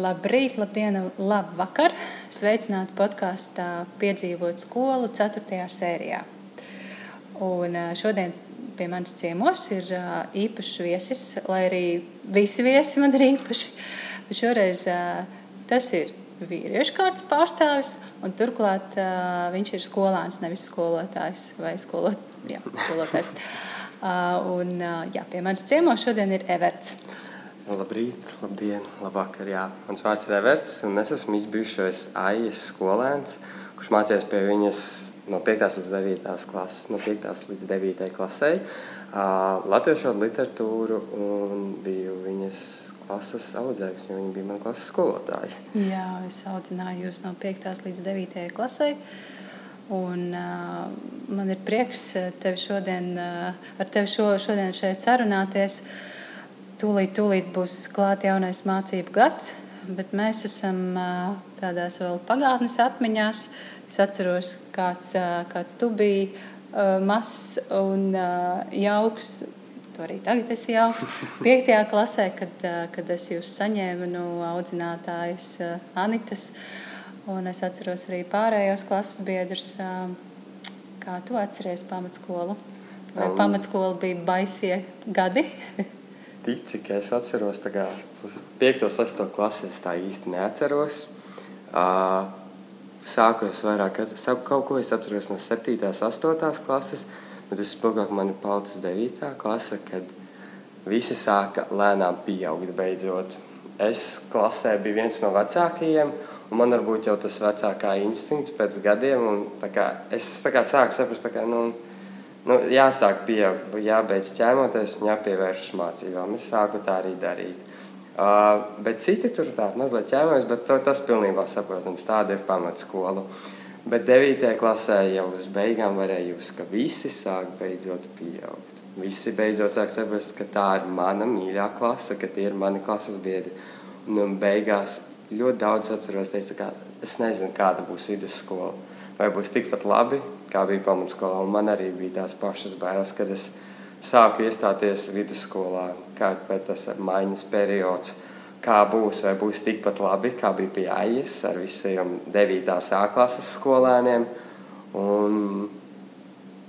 Labrīt, labdien, labvakar! Sveicināti podkāstā Piedzīvot skolu 4. sērijā. Un šodien pie manis ciemos ir īpašs viesis, lai arī visi viesi man ir īpaši. Šoreiz tas ir vīriešu kārtas pārstāvis, un turklāt viņš ir skolāns, nevis skolotājs vai skolot, jā, skolotājs. Un, jā, pie manis ciemos šodien ir Everts. Labrīt, labdien, labvakar. Jā. Mans vārds ir Everts, un es esmu izbijušais AIS skolēns, kurš mācījās pie viņas no 5. līdz 9. klases, no 5. līdz 9. klasē, uh, latviešu literatūru un biju viņas klases audzēks, jo viņa bija mana klases skolotāja. Jā, es audzināju jūs no 5. līdz 9. klasē. Un, uh, man ir prieks tevi šodien, uh, ar tevi šo, šodien šeit sarunāties. Uh, Tūlīt, tūlīt būs klāts jaunais mācību gads, bet mēs esam tādās vēl pagātnes atmiņās. Es atceros, kāds, kāds tu biji mazs un jauks. Tu arī tagad esi jauks. Piektajā klasē, kad, kad es jūs saņēmu no audzinātājas Anitas, un es atceros arī pārējos klases biedrus. Kā tu atceries pamatskolu? Vai pamatskola bija baisie gadi? Tik cik es atceros, kā 5. un 6. klasi es tā īsti neatceros. Uh, sāku es vairāk, saku, kaut ko es atceros no 7. un 8. klases, bet vispilgāk man ir palicis 9. klase, kad visi sāka lēnām pieaugt beidzot. Es klasē biju viens no vecākajiem, un man varbūt jau tas vecākā instinkts pēc gadiem, un kā, es kā sāku saprast, kā, nu, nu, jāsāk pieaugt, jābeidz ķēmoties un jāpievēršas mācībām. Es sāku tā arī darīt. Uh, bet citi tur tā mazliet ķēmojas, bet to, tas pilnībā saprotams. Tāda ir pamatskola. Bet 9. klasē jau uz beigām varēja just, ka visi sāk beidzot pieaugt. Visi beidzot sāk saprast, ka tā ir mana mīļā klase, ka tie ir mani klases biedri. Un, un beigās ļoti daudz atceros, teica, ka es nezinu, kāda būs vidusskola. Vai būs tikpat labi, kā bija pamatskolā. Un man arī bija tās pašas bailes, kad es sāku iestāties vidusskolā, kā tas ir maiņas periods. Kā būs, vai būs tikpat labi, kā bija pie AIS ar visiem 9. A klases skolēniem. Un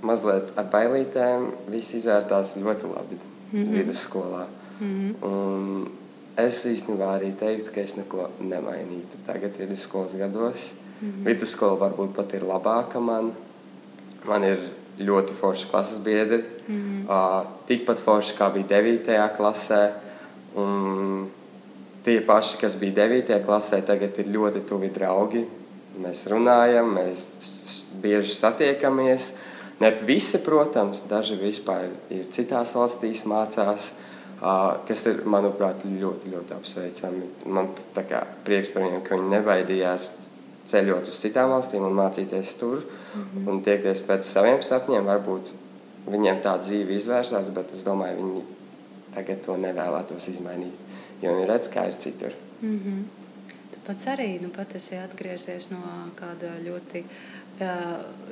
mazliet ar bailītēm viss izvērtās ļoti labi mm -hmm. vidusskolā. Mm -hmm. Un es īstenībā arī teiktu, ka es neko nemainītu tagad vidusskolas gados. Mm -hmm. Vidusskola varbūt pat ir labāka man, Man ir ļoti forši klases biedri. Mm -hmm. uh, tikpat forši kā bija 9. klasē. Un tie paši, kas bija 9. klasē, tagad ir ļoti tuvi draugi. Mēs runājam, mēs bieži satiekamies. Ne visi, protams, daži vispār ir citās valstīs mācās, uh, kas ir, manuprāt, ļoti, ļoti apsveicami. Man kā, prieks par viņiem, ka viņi nebaidījās ceļot uz citām valstīm un mācīties tur mm -hmm. un tiekties pēc saviem sapņiem. Varbūt viņiem tā dzīve izvērsās, bet es domāju, viņi tagad to nevēlētos izmainīt, jo viņi redz, kā ir citur. Mm -hmm. Tu pats arī nu, pat esi atgriezies no kāda ļoti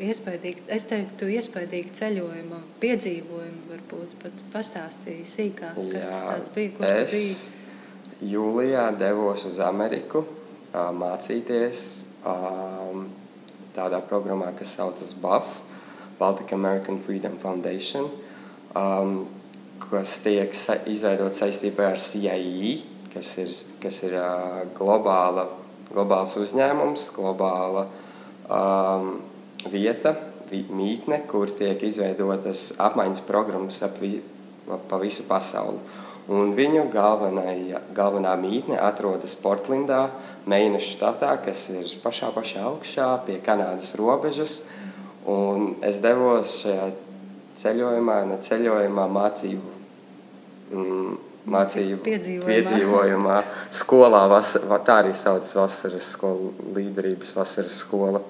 iespaidīga, es teiktu, iespaidīga ceļojuma, piedzīvojuma. Varbūt pat pastāstīja sīkāk, kas Jā, tas bija, kur es biji. Jūlijā devos uz Ameriku mācīties um, tādā programmā, kas saucas BAF, Baltic American Freedom Foundation, um, kas tiek sa izveidot saistībā ar CIE, kas ir, kas ir uh, globāla, globāls uzņēmums, globāla um, vieta, mītne, kur tiek izveidotas apmaiņas programmas ap vi, pa visu pasauli. Un viņu galvenā, galvenā mītne atrodas Portlandā, Meinas štatā, kas ir pašā, pašā augšā pie Kanādas robežas. Un es devos šajā ceļojumā, ne ceļojumā, mācību, mm, mācību piedzīvojumā. piedzīvojumā skolā. Vasar, tā arī sauc vasaras skola, līderības vasaras skola.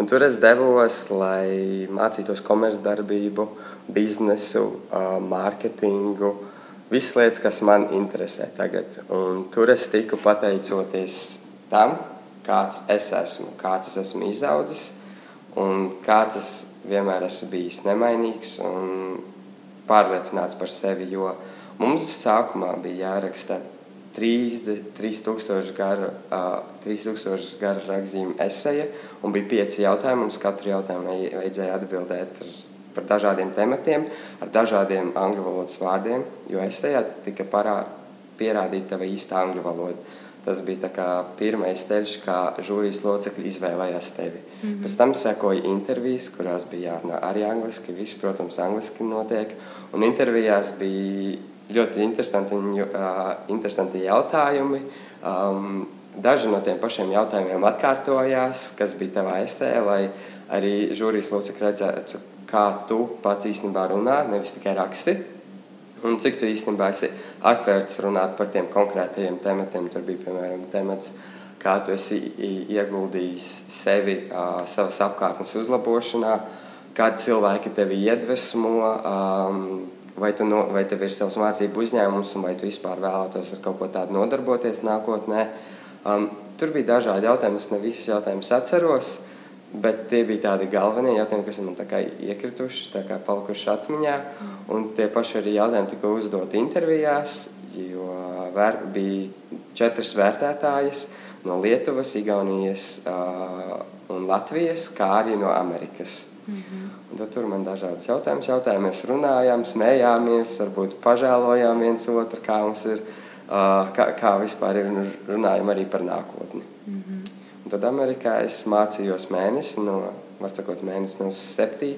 Un tur es devos, lai mācītos komercdarbību, biznesu, mārketingu, visas lietas, kas man interesē tagad. Un tur es tiku pateicoties tam, kāds es esmu, kāds es esmu izaudzis un kāds es vienmēr esmu bijis nemainīgs un pārliecināts par sevi. Jo mums sākumā bija jāraksta 3000 gara, uh, 3000 gara rakstījuma esēja, un bija pieci jautājumi. Uz katru jautājumu vajadzēja atbildēt ar, par dažādiem tematiem, ar dažādiem angļu valodas vārdiem, jo esējā tika parā, pierādīta tava īsta angļu valoda. Tas bija pirmais ceļš, kā žūrijas locekļi izvēlējās tevi. Mm -hmm. Pēc tam sekoja intervijas, kurās bija jārunā arī angliski. Viss, protams, angliski notiek. Un intervijās bija ļoti interesanti, uh, interesanti jautājumi. Um, daži no tiem pašiem jautājumiem atkārtojās, kas bija tavā esē, lai arī žūrijas locekļi redzētu, kā tu pats īstenībā runā, nevis tikai raksti. Un cik tu īstenībā esi atvērts runāt par tiem konkrētajiem tematiem. Tur bija piemēram temats, kā tu esi ieguldījis sevi uh, savas apkārtnes uzlabošanā, kādi cilvēki tevi iedvesmo. Um, vai, no, vai tev ir savs mācību uzņēmums, vai tu vispār vēlētos ar kaut ko tādu nodarboties nākotnē. Um, tur bija dažādi jautājumi, es ne visus jautājumus atceros, bet tie bija tādi galvenie jautājumi, kas man iekrituši, palikuši atmiņā. Un tie paši arī jautājumi tika uzdoti intervijās, jo vēr, bija četras vērtētājas no Lietuvas, Igaunijas uh, un Latvijas, kā arī no Amerikas. Mm -hmm. Tad tur man dažādas jautājumas jautāja. Mēs runājām, smējāmies, varbūt pažēlojām viens otru, kā mums ir, kā, kā vispār ir un runājam arī par nākotni. Un tad Amerikā es mācījos mēnesi, no, var sakot, mēnesi no 7.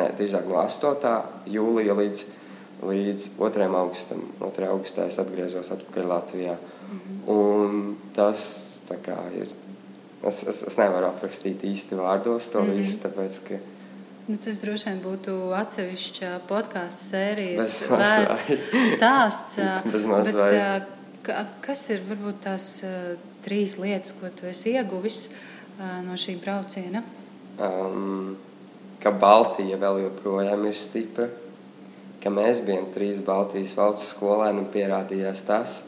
ne, drīzāk no 8. jūlija līdz, līdz 2. augustam. 2. augustā es atgriezos atpakaļ Latvijā. Mm -hmm. Un tas kā, ir Es, es, es nevaru aprakstīt īsti vārdos to mm -hmm. visu, tāpēc, ka Nu, tas droši vien būtu atsevišķa podkāstu sērijas vērts stāsts. bet, kas ir varbūt tās trīs lietas, ko tu esi ieguvis no šī brauciena? Um, ka Baltija vēl joprojām ir stipra, ka mēs bijām trīs Baltijas valstu skolēni un pierādījās tas,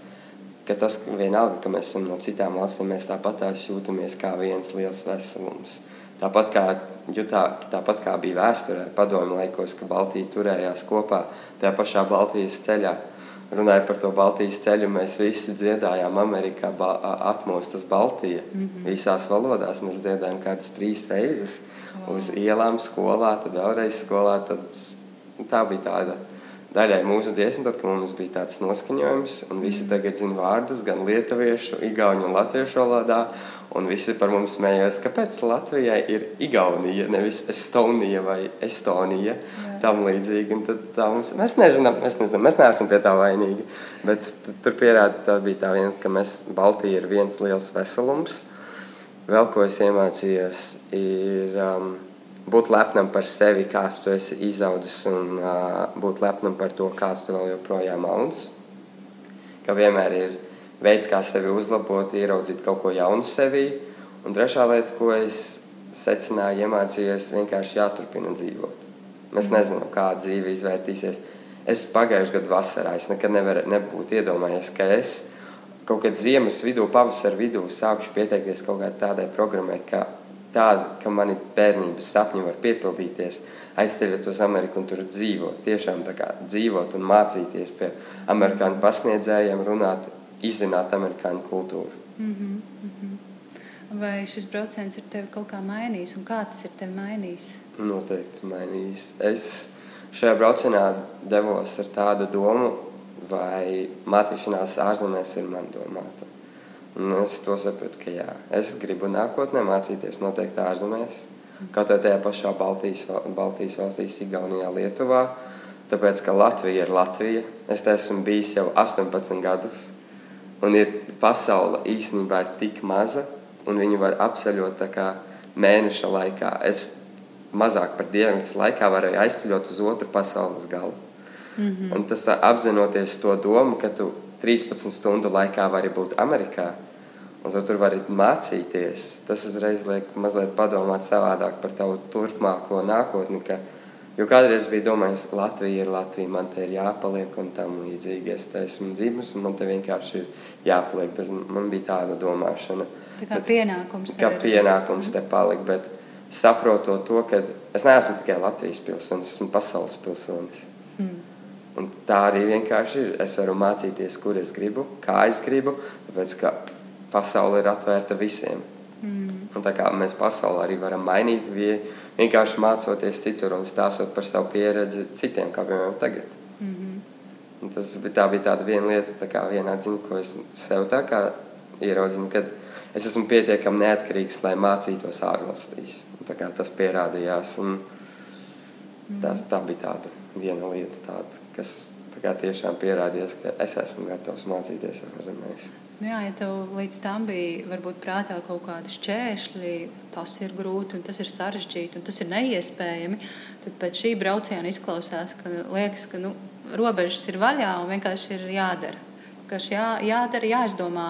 ka tas vienalga, ka mēs esam no citām valstīm, mēs tāpat jūtamies kā viens liels veselums. Tāpat kā, jutā, tāpat kā bija vēsturē, padomju laikos, ka Baltija turējās kopā tajā pašā Baltijas ceļā. Runāja par to Baltijas ceļu, mēs visi dziedājām Amerikā ba atmostas Baltija. Mm -hmm. Visās valodās mēs dziedājām kādas trīs reizes wow. uz ielām skolā, tad vēlreiz skolā. Tad tā bija tāda daļai mūsu dziesma, tad, kad mums bija tāds noskaņojums, un visi mhm. tagad zina vārdus gan lietuviešu, igauņu un latviešu valodā. Un visi par mums smējās, kāpēc Latvijai ir Igaunija, nevis Estonija vai Estonija. Tam līdzīgi. Mums, mēs nezinām, mēs nezinām, mēs neesam pie tā vainīgi. Bet tur pierāda, tā bija tā viena, ka mēs Baltija ir viens liels veselums. Vēl ko es iemācījos, ir um, būt lepnam par sevi, kāds tu esi izaudzis, un uh, būt lepnam par to, kāds tu vēl joprojām auns. Ka vienmēr ir veids, kā sevi uzlabot, ieraudzīt kaut ko jaunu sevī. Un trešā lieta, ko es secināju, iemācījos, vienkārši jāturpina dzīvot. Mēs nezinām, kā dzīve izvērtīsies. Es pagājušajā gadā vasarā es nekad nevar, nebūtu iedomājies, ka es kaut kad ziemas vidū, pavasara vidū sākšu pieteikties kaut kādai tādai programmai, ka tāda, ka mani bērnības sapņi var piepildīties, aizceļot uz Ameriku un tur dzīvot. Tiešām tā kā dzīvot un mācīties pie amerikāņu pasniedzējiem, runāt izzināt amerikāņu kultūru. Mm -hmm, mm -hmm. Vai šis brauciens ir tevi kaut kā mainījis, un kā tas ir tevi mainījis? Noteikti mainījis. Es šajā braucienā devos ar tādu domu, vai mācīšanās ārzemēs ir man domāta. Un es to saprotu, ka jā, es gribu nākotnē mācīties noteikti ārzemēs. Kaut arī tajā pašā Baltijas, Baltijas valstīs, Igaunijā, Lietuvā. Tāpēc, ka Latvija ir Latvija. Es te esmu bijis jau 18 gadus. Un ir pasaule īstenībā ir tik maza, un viņi var apceļot mēneša laikā. Es mazāk par dienas laikā varēju aizceļot uz otru pasaules galu. Mm -hmm. Un tas tā, apzinoties to domu, ka tu 13 stundu laikā vari būt Amerikā, un tu tur vari mācīties, tas uzreiz liek mazliet padomāt savādāk par tavu turpmāko nākotni. Jo kādreiz bija domājis, Latvija ir Latvija, man te ir jāpaliek un tam līdzīgi. Es te esmu dzimis un man te vienkārši ir jāpaliek. Bez, man bija tāda domāšana. Tā kā bet, pienākums. Kā pienākums te palikt, bet saprotot to, ka es neesmu tikai Latvijas pilsonis, esmu pasaules pilsonis. Hmm. Un tā arī vienkārši ir. Es varu mācīties, kur es gribu, kā es gribu, tāpēc ka pasaule ir atvērta visiem. Mm. Un tā kā mēs pasaulē arī varam mainīt, vienkārši mācoties citur un stāstot par savu pieredzi citiem, kā piemēram tagad. Mm -hmm. Un tas bija, tā bija tāda viena lieta, tā kā viena atziņa, ko es sev tā kā ieraudzinu, kad es esmu pietiekami neatkarīgs, lai mācītos ārvalstīs. Tā kā tas pierādījās. Un, Tas, tā bija tāda viena lieta, tāda, kas tā tiešām pierādījās, ka es esmu gatavs mācīties ārzemēs. Nu jā, ja tev līdz tam bija varbūt prātā kaut kādi šķēršļi, tas ir grūti tas ir sarežģīti un tas ir neiespējami, tad pēc šī brauciena izklausās, ka liekas, ka nu, robežas ir vaļā un vienkārši ir jādara. Vienkārši jā, jādara, jāizdomā,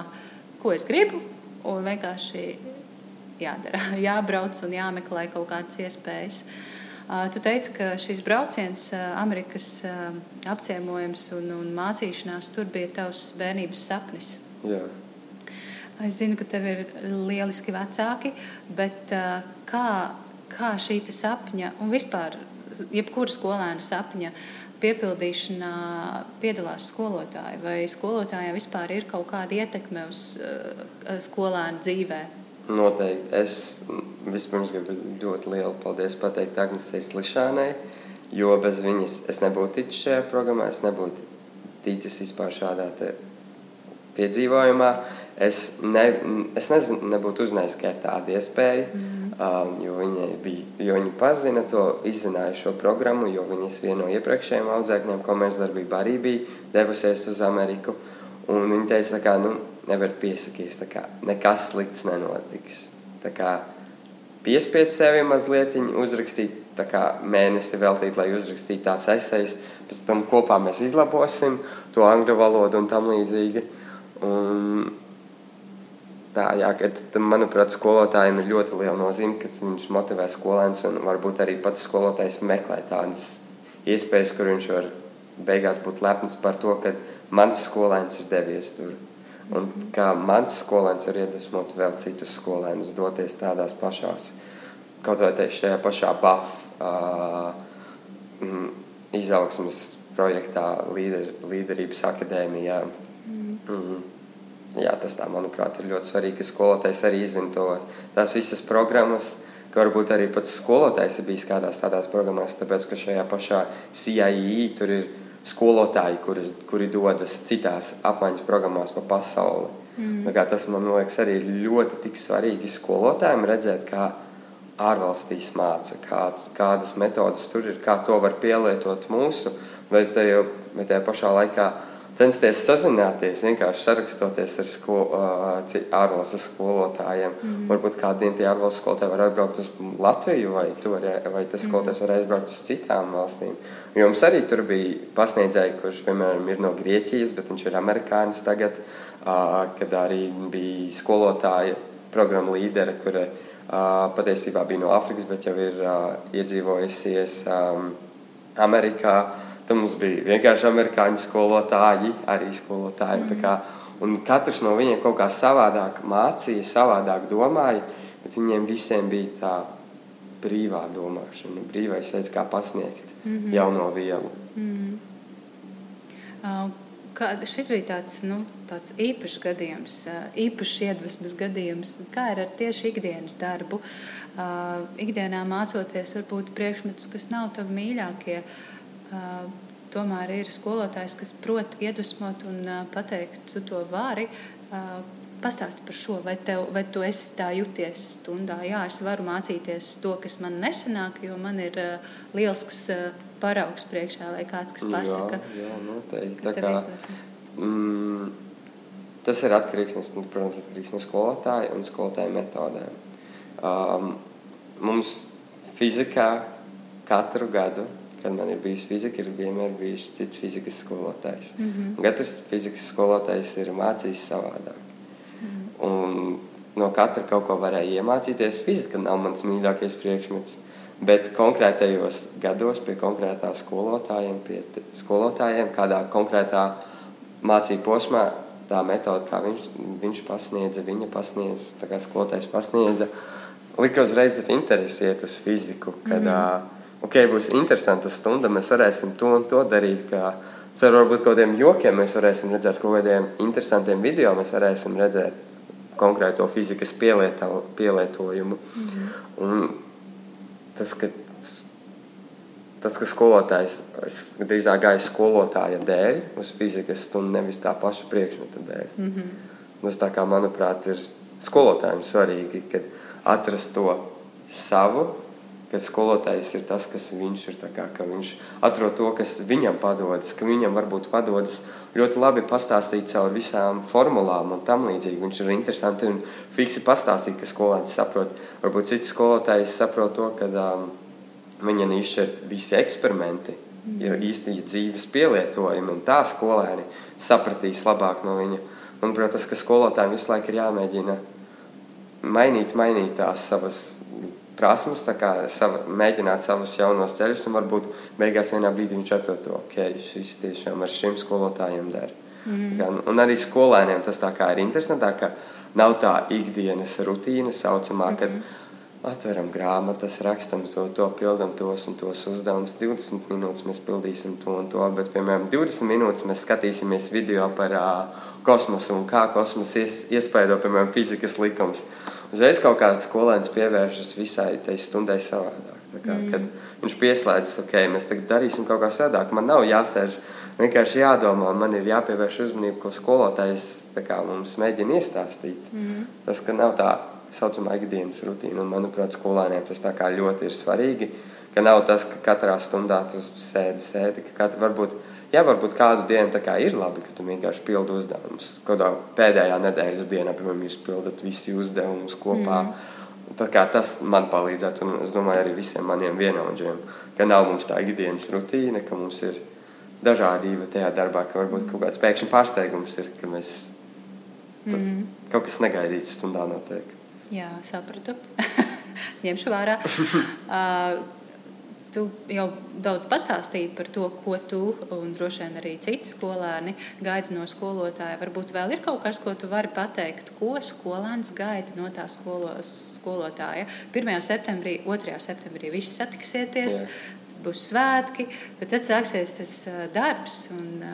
ko es gribu un vienkārši jādara, jābrauc un jāmeklē kaut kādas iespējas. Tu teici, ka šis brauciens, Amerikas apciemojums un, un mācīšanās tur bija tavs bērnības sapnis. Jā. Es zinu, ka tev ir lieliski vecāki, bet kā, kā šī sapņa un vispār jebkura skolēna sapņa piepildīšanā piedalās skolotāji? Vai skolotājiem vispār ir kaut kāda ietekme uz skolēnu dzīvēm? Noteikti. Es vispirms gribu ļoti lielu paldies pateikt Agnesei Slišanai, jo bez viņas es nebūtu ticis šajā programmā, es nebūtu ticis vispār šādā piedzīvojumā. Es, ne, es nezinu, nebūtu uzzinājis, ka ir tāda iespēja, mm um, jo, bija, jo viņi pazina to, izzināja šo programmu, jo viņas viena no iepriekšējiem audzēkņiem komercdarbība arī bija devusies uz Ameriku. Un viņi teica, ka, nu, nevar piesakies. Nekas slikts nenotiks. Piespied sevi mazliet uzrakstīt, mēnesi veltīt, lai uzrakstītu tās esejas. Pēc tam kopā mēs izlabosim to angļu valodu un tam līdzīgi. Un tā, jā, kad, manuprāt, skolotājiem ir ļoti liela nozīme, ka viņš motivē skolēnus un varbūt arī pats skolotājs meklē tādas iespējas, kur viņš var beigās būt lepns par to, ka mans skolēns ir devies tur. Un kā mans skolēns var iedvesmot vēl citus skolēnus doties tādās pašās, kaut vai šajā pašā BAF uh, izaugsmas projektā līder, līderības akadēmijā. Mm. Mm. Jā, tas tā, manuprāt, ir ļoti svarīgi, ka skolotājs arī izzina to, tās visas programmas, ka varbūt arī pats skolotājs ir bijis kādās tādās programmās, tāpēc, ka šajā pašā CIE tur ir skolotāji, kuras, kuri dodas citās apmaiņas programmās pa pasauli. Mm. Tas man liekas arī ļoti svarīgi skolotājiem redzēt, kā ārvalstīs māca, kāds, kādas metodas tur ir, kā to var pielietot mūsu, vai tajā, vai tajā pašā laikā censties sazināties, vienkārši sarakstoties ar sko, ārvalstu skolotājiem. Mm. Varbūt kādu dienu tie ārvalstu skolotāji var atbraukt uz Latviju, vai, var, vai tas mhm. skolotājs var aizbraukt uz citām valstīm. Jo mums arī tur bija pasniedzēji, kurš, piemēram, ir no Grieķijas, bet viņš ir amerikānis tagad, kad arī bija skolotāja programma līdere, kura patiesībā bija no Afrikas, bet jau ir iedzīvojusies Amerikā. Tad mums bija vienkārši amerikāņu skolotāji, arī skolotāji. Mm. Kā, un katrs no viņiem kaut kā savādāk mācīja, savādāk domāja, bet viņiem visiem bija tā brīvā domāšana, brīvais veids, kā pasniegt mm -hmm. jauno vielu. Mm -hmm. uh, kā, šis bija tāds, nu, tāds īpašs gadījums, īpašs iedvesmas gadījums. Kā ir ar tieši ikdienas darbu? Uh, ikdienā mācoties, varbūt priekšmetus, kas nav tavi mīļākie. Uh, tomēr ir skolotājs, kas prot iedvesmot un pateikt, tu to vari. Pastāsti par šo, vai, tev, vai tu esi tā jūties stundā. Jā, es varu mācīties to, kas man nesanāk, jo man ir liels paraugs priekšā vai kāds, kas pasaka. Jā, jā noteikti. Tā kā, mm, tas ir atkarīgs no, protams, atkarīgs no skolotāja un skolotāja metodēm. Um, mums fizikā katru gadu kad man ir bijusi fizika, ir vienmēr bijis cits fizikas skolotājs. Mm -hmm. Katrs fizikas skolotājs ir mācījis savādāk. Mm -hmm. Un no katra kaut ko varēja iemācīties. Fizika nav mans mīļākais priekšmets. Bet konkrētajos gados pie konkrētā skolotājiem, pie skolotājiem, kādā konkrētā mācību posmā, tā metode, kā viņš, viņš pasniedza, viņa pasniedza, tā kā skolotājs pasniedza, lika uzreiz ar interesi iet uz fiziku. Kad, mm -hmm ok, būs interesanta stunda, mēs varēsim to un to darīt. Ar varbūt kaut kādiem jokiem mēs varēsim redzēt, kaut kādiem interesantiem video mēs varēsim redzēt konkrēto fizikas pielieto, pielietojumu. -hmm. Un tas, ka, tas, ka skolotājs drīzāk gāja skolotāja dēļ uz fizikas stundu, nevis tā paša priekšmeta dēļ. -hmm. Tas, kā, manuprāt, ir skolotājiem svarīgi, kad atrast to savu ka skolotājs ir tas, kas viņš ir. Kā, viņš atrod to, kas viņam padodas, ka viņam varbūt padodas ļoti labi pastāstīt caur visām formulām un tam līdzīgi. Viņš ir interesanti un fiksi pastāstīt, ka skolēns saprot. Varbūt cits skolotājs saprot to, ka um, viņa niša ir visi eksperimenti, mm. ir īsti dzīves pielietojumi, un tā skolēni sapratīs labāk no viņa. Un, protams, ka skolotājiem visu laiku ir jāmēģina mainīt, mainīt tās savas prasmes, sava, mēģināt savus jaunos ceļus, un varbūt beigās vienā brīdī viņš atrod ok, šis tiešām ar šiem skolotājiem der. Mm. Kā, un arī skolēniem tas tā kā ir interesanti, ka nav tā ikdienas rutīna saucamā, mm kad mhm. atveram grāmatas, rakstam to, to pildam tos un tos uzdevumus. 20 minūtes mēs pildīsim to un to, bet, piemēram, 20 minūtes mēs skatīsimies video par uh, kosmosu un kā kosmos ies, iespaido, piemēram, fizikas likums uzreiz kaut kāds skolēns pievēršas visai tai stundai savādāk. Kā, mm. Kad viņš pieslēdzas, ok, mēs tagad darīsim kaut kā savādāk. Man nav jāsēž, vienkārši jādomā, man ir jāpievērš uzmanība, ko skolotājs kā, mums mēģina iestāstīt. Mm. Tas, ka nav tā saucamā ikdienas rutīna, un manuprāt, skolēniem tas ļoti ir svarīgi, ka nav tas, ka katrā stundā tu sēdi, sēdi, ka kat, varbūt Jā, varbūt kādu dienu tā kā ir labi, ka tu vienkārši pildi uzdevumus. Kādā pēdējā nedēļas dienā, piemēram, jūs pildat visi uzdevumus kopā. Mm. Tas man palīdzētu, un es domāju arī visiem maniem vienaudžiem, ka nav mums tā ikdienas rutīna, ka mums ir dažādība tajā darbā, ka varbūt kaut kāds pēkšņi pārsteigums ir, ka mēs mm. kaut kas negaidīts stundā notiek. Jā, sapratu. Ņemšu vērā. uh, Tu jau daudz pastāstīji par to, ko tu un droši vien arī citi skolēni gaida no skolotāja. Varbūt vēl ir kaut kas, ko tu vari pateikt, ko skolēns gaida no tā skolos, skolotāja. 1. septembrī, 2. septembrī visi satiksieties, Jā. būs svētki, bet tad sāksies tas darbs. Un,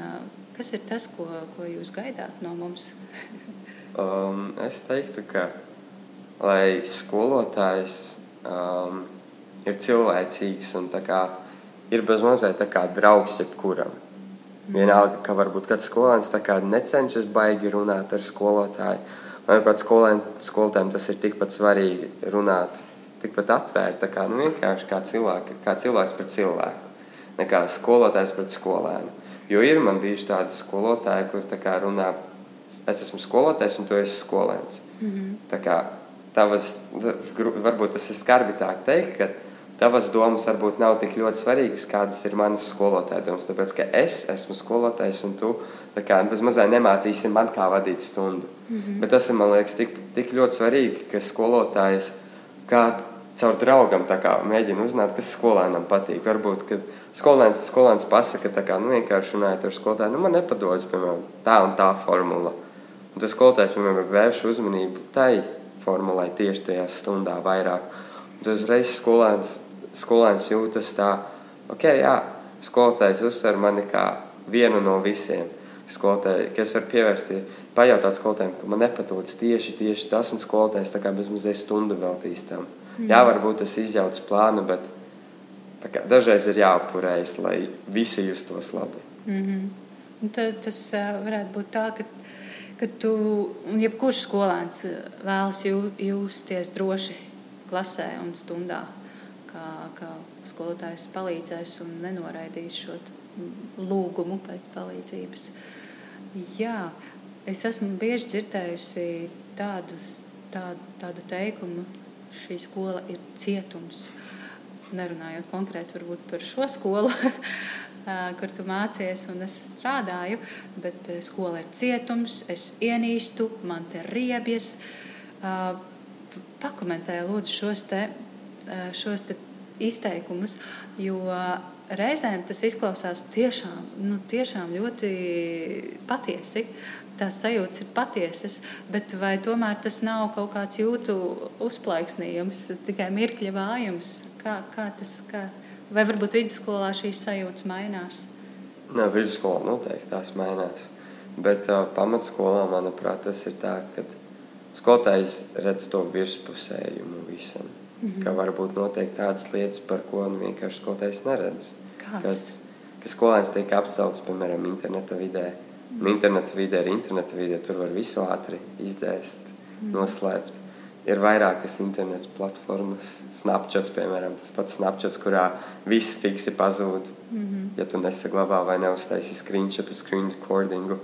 kas ir tas, ko, ko jūs gaidāt no mums? um, es teiktu, ka lai skolotājs. Um, ir cilvēcīgs un kā, ir bezmazliet draugs jebkuram. Vienalga, ka varbūt kāds skolēns necenšas baigi runāt ar skolotāju. Manuprāt, skolotājiem tas ir tikpat svarīgi runāt, tikpat atvērt, kā nu, vienkārši kā, cilvēki, kā cilvēks pret cilvēku, nekā skolotājs pret skolēnu. Jo ir man bijuši tādi skolotāji, kur runā, es esmu skolotājs un tu esi skolēns. Mm -hmm. Tā kā tavas, varbūt tas ir skarbi tā teikt, ka tavas domas varbūt nav tik ļoti svarīgas, kādas ir manas skolotāja domas. Tāpēc, ka es esmu skolotājs un tu mazā nemācīsi man, kā vadīt stundu. Mm -hmm. Bet tas ir, man liekas, tik, tik ļoti svarīgi, ka skolotājs kā caur draugam kā, mēģina uzzināt, kas skolēnam patīk. Varbūt, ka skolēns, skolēns pasaka, kā, nu, vienkārši runājot ar skolotāju, nu, man nepadodas, piemēram, tā un tā formula. Un tas skolotājs, piemēram, vērš uzmanību tai formulai tieši tajā stundā vairāk. Un tas reizes skolēns skolēns jūtas tā, ok, jā, skolotājs uzsver mani kā vienu no visiem. Skolotāji, kas var pievērsties, pajautāt skolotājiem, ka man nepatīk tieši, tieši tas, un skolotājs tā kā bezmazliet stundu veltīs tam. Mm. Jā, varbūt tas izjauc plānu, bet kā, dažreiz ir jāapurējas, lai visi justos labi. Mm -hmm. Tad, tas uh, varētu būt tā, ka, ka tu, jebkurš skolēns vēlas jū, justies droši klasē un stundā kā, kā skolotājs palīdzēs un nenoraidīs šo lūgumu pēc palīdzības. Jā, es esmu bieži dzirdējusi tādus, tādu, tādu teikumu, šī skola ir cietums. Nerunājot konkrēti par šo skolu, kur tu mācies un es strādāju, bet skola ir cietums, es ienīstu, man te riebjas. Pakomentēju lūdzu šos te šos izteikumus, jo reizēm tas izklausās tiešām, nu, tiešām ļoti patiesi. Tās sajūtas ir patiesas, bet vai tomēr tas nav kaut kāds jūtu uzplaiksnījums, tikai mirkļa vājums? Kā, kā tas, kā, vai varbūt vidusskolā šīs sajūtas mainās? Nē, vidusskolā noteikti tās mainās. Bet uh, pamatskolā, manuprāt, tas ir tā, ka skolotājs redz to virspusējumu visam. Mm -hmm. Ka varbūt notiek tādas lietas, par ko nu, vienkārši skolotājs neredz. Kāds? Kas, ka skolēns tiek apcelts, piemēram, interneta vidē. Un interneta vidē ir interneta vidē, tur var visu ātri izdzēst, mm. noslēpt. Ir vairākas internetu platformas, Snapchats, piemēram, tas pats Snapchats, kurā viss fiksi pazūd. Mm -hmm. Ja tu nesaglabā vai neuztaisi screenshotu, screen recordingu,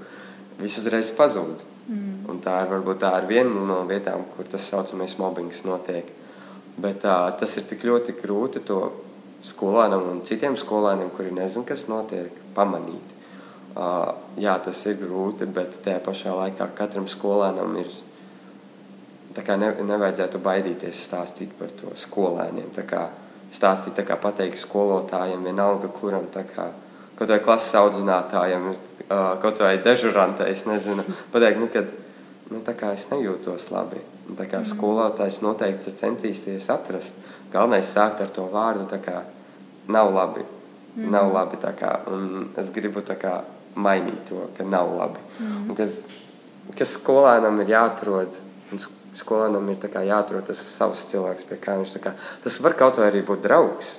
viss uzreiz pazūd. Mm. Un tā ir varbūt tā ir viena no vietām, kur tas saucamais mobbings notiek. Bet uh, tas ir tik ļoti grūti to skolēnam un citiem skolēniem, kuri nezina, kas notiek, pamanīt. Uh, jā, tas ir grūti, bet tajā pašā laikā katram skolēnam ir ne, nevajadzētu baidīties stāstīt par to skolēniem. Tā kā stāstīt, tā kā pateikt skolotājiem, vienalga kuram, kā kaut vai klases audzinātājiem, kaut vai dežurantē, es nezinu, pateikt, nu, kad, nu, tā kā es nejūtos labi. Un tā kā mhm. skolotājs noteikti centīsies atrast. Galvenais sākt ar to vārdu, tā kā nav labi. Mm. Nav labi, tā kā, un es gribu tā kā mainīt to, ka nav labi. Mm. Un, ka, ka skolēnam ir jāatrod, un skolēnam ir jāatrod tas savs cilvēks, pie kā viņš kā, tas var kaut vai arī būt draugs.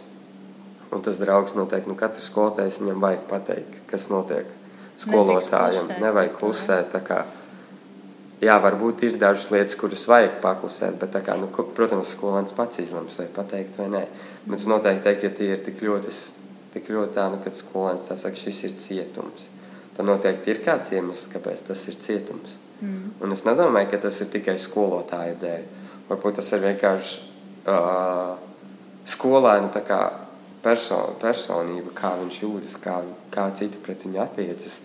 Un tas draugs noteikti, nu, katrs skolotājs viņam vajag pateikt, kas notiek skolotājiem. Nevajag klusēt. Kā, jā, varbūt ir dažas lietas, kuras vajag paklusēt, bet, kā, nu, protams, skolēns pats izlems, vai pateikt vai nē. Bet es noteikti teiktu, ja tie ir tik ļoti, tik ļoti tā, nu, kad skolēns tā saka, šis ir cietums. Tad noteikti ir kāds iemesls, kāpēc tas ir cietums. Mm. Un es nedomāju, ka tas ir tikai skolotāju dēļ. Varbūt tas ir vienkārši uh, skolēna person, personība, kā viņš jūtas, kā, kā citi pret viņu attiecas.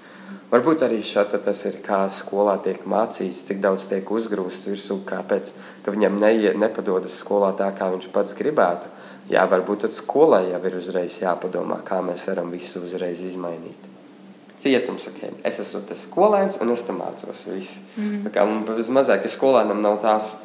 Varbūt arī šādi tas ir, kā skolā tiek mācīts, cik daudz tiek uzgrūsts virsū, kāpēc viņam neie, nepadodas skolā tā, kā viņš pats gribētu. Jā, varbūt tad skolai jau ir uzreiz jāpadomā, kā mēs varam visu uzreiz izmainīt cietums. Okay. Es esmu tas skolēns un es tam mācos. Visu. Mm. Tā kā man mazāk, ja skolēnam nav tās,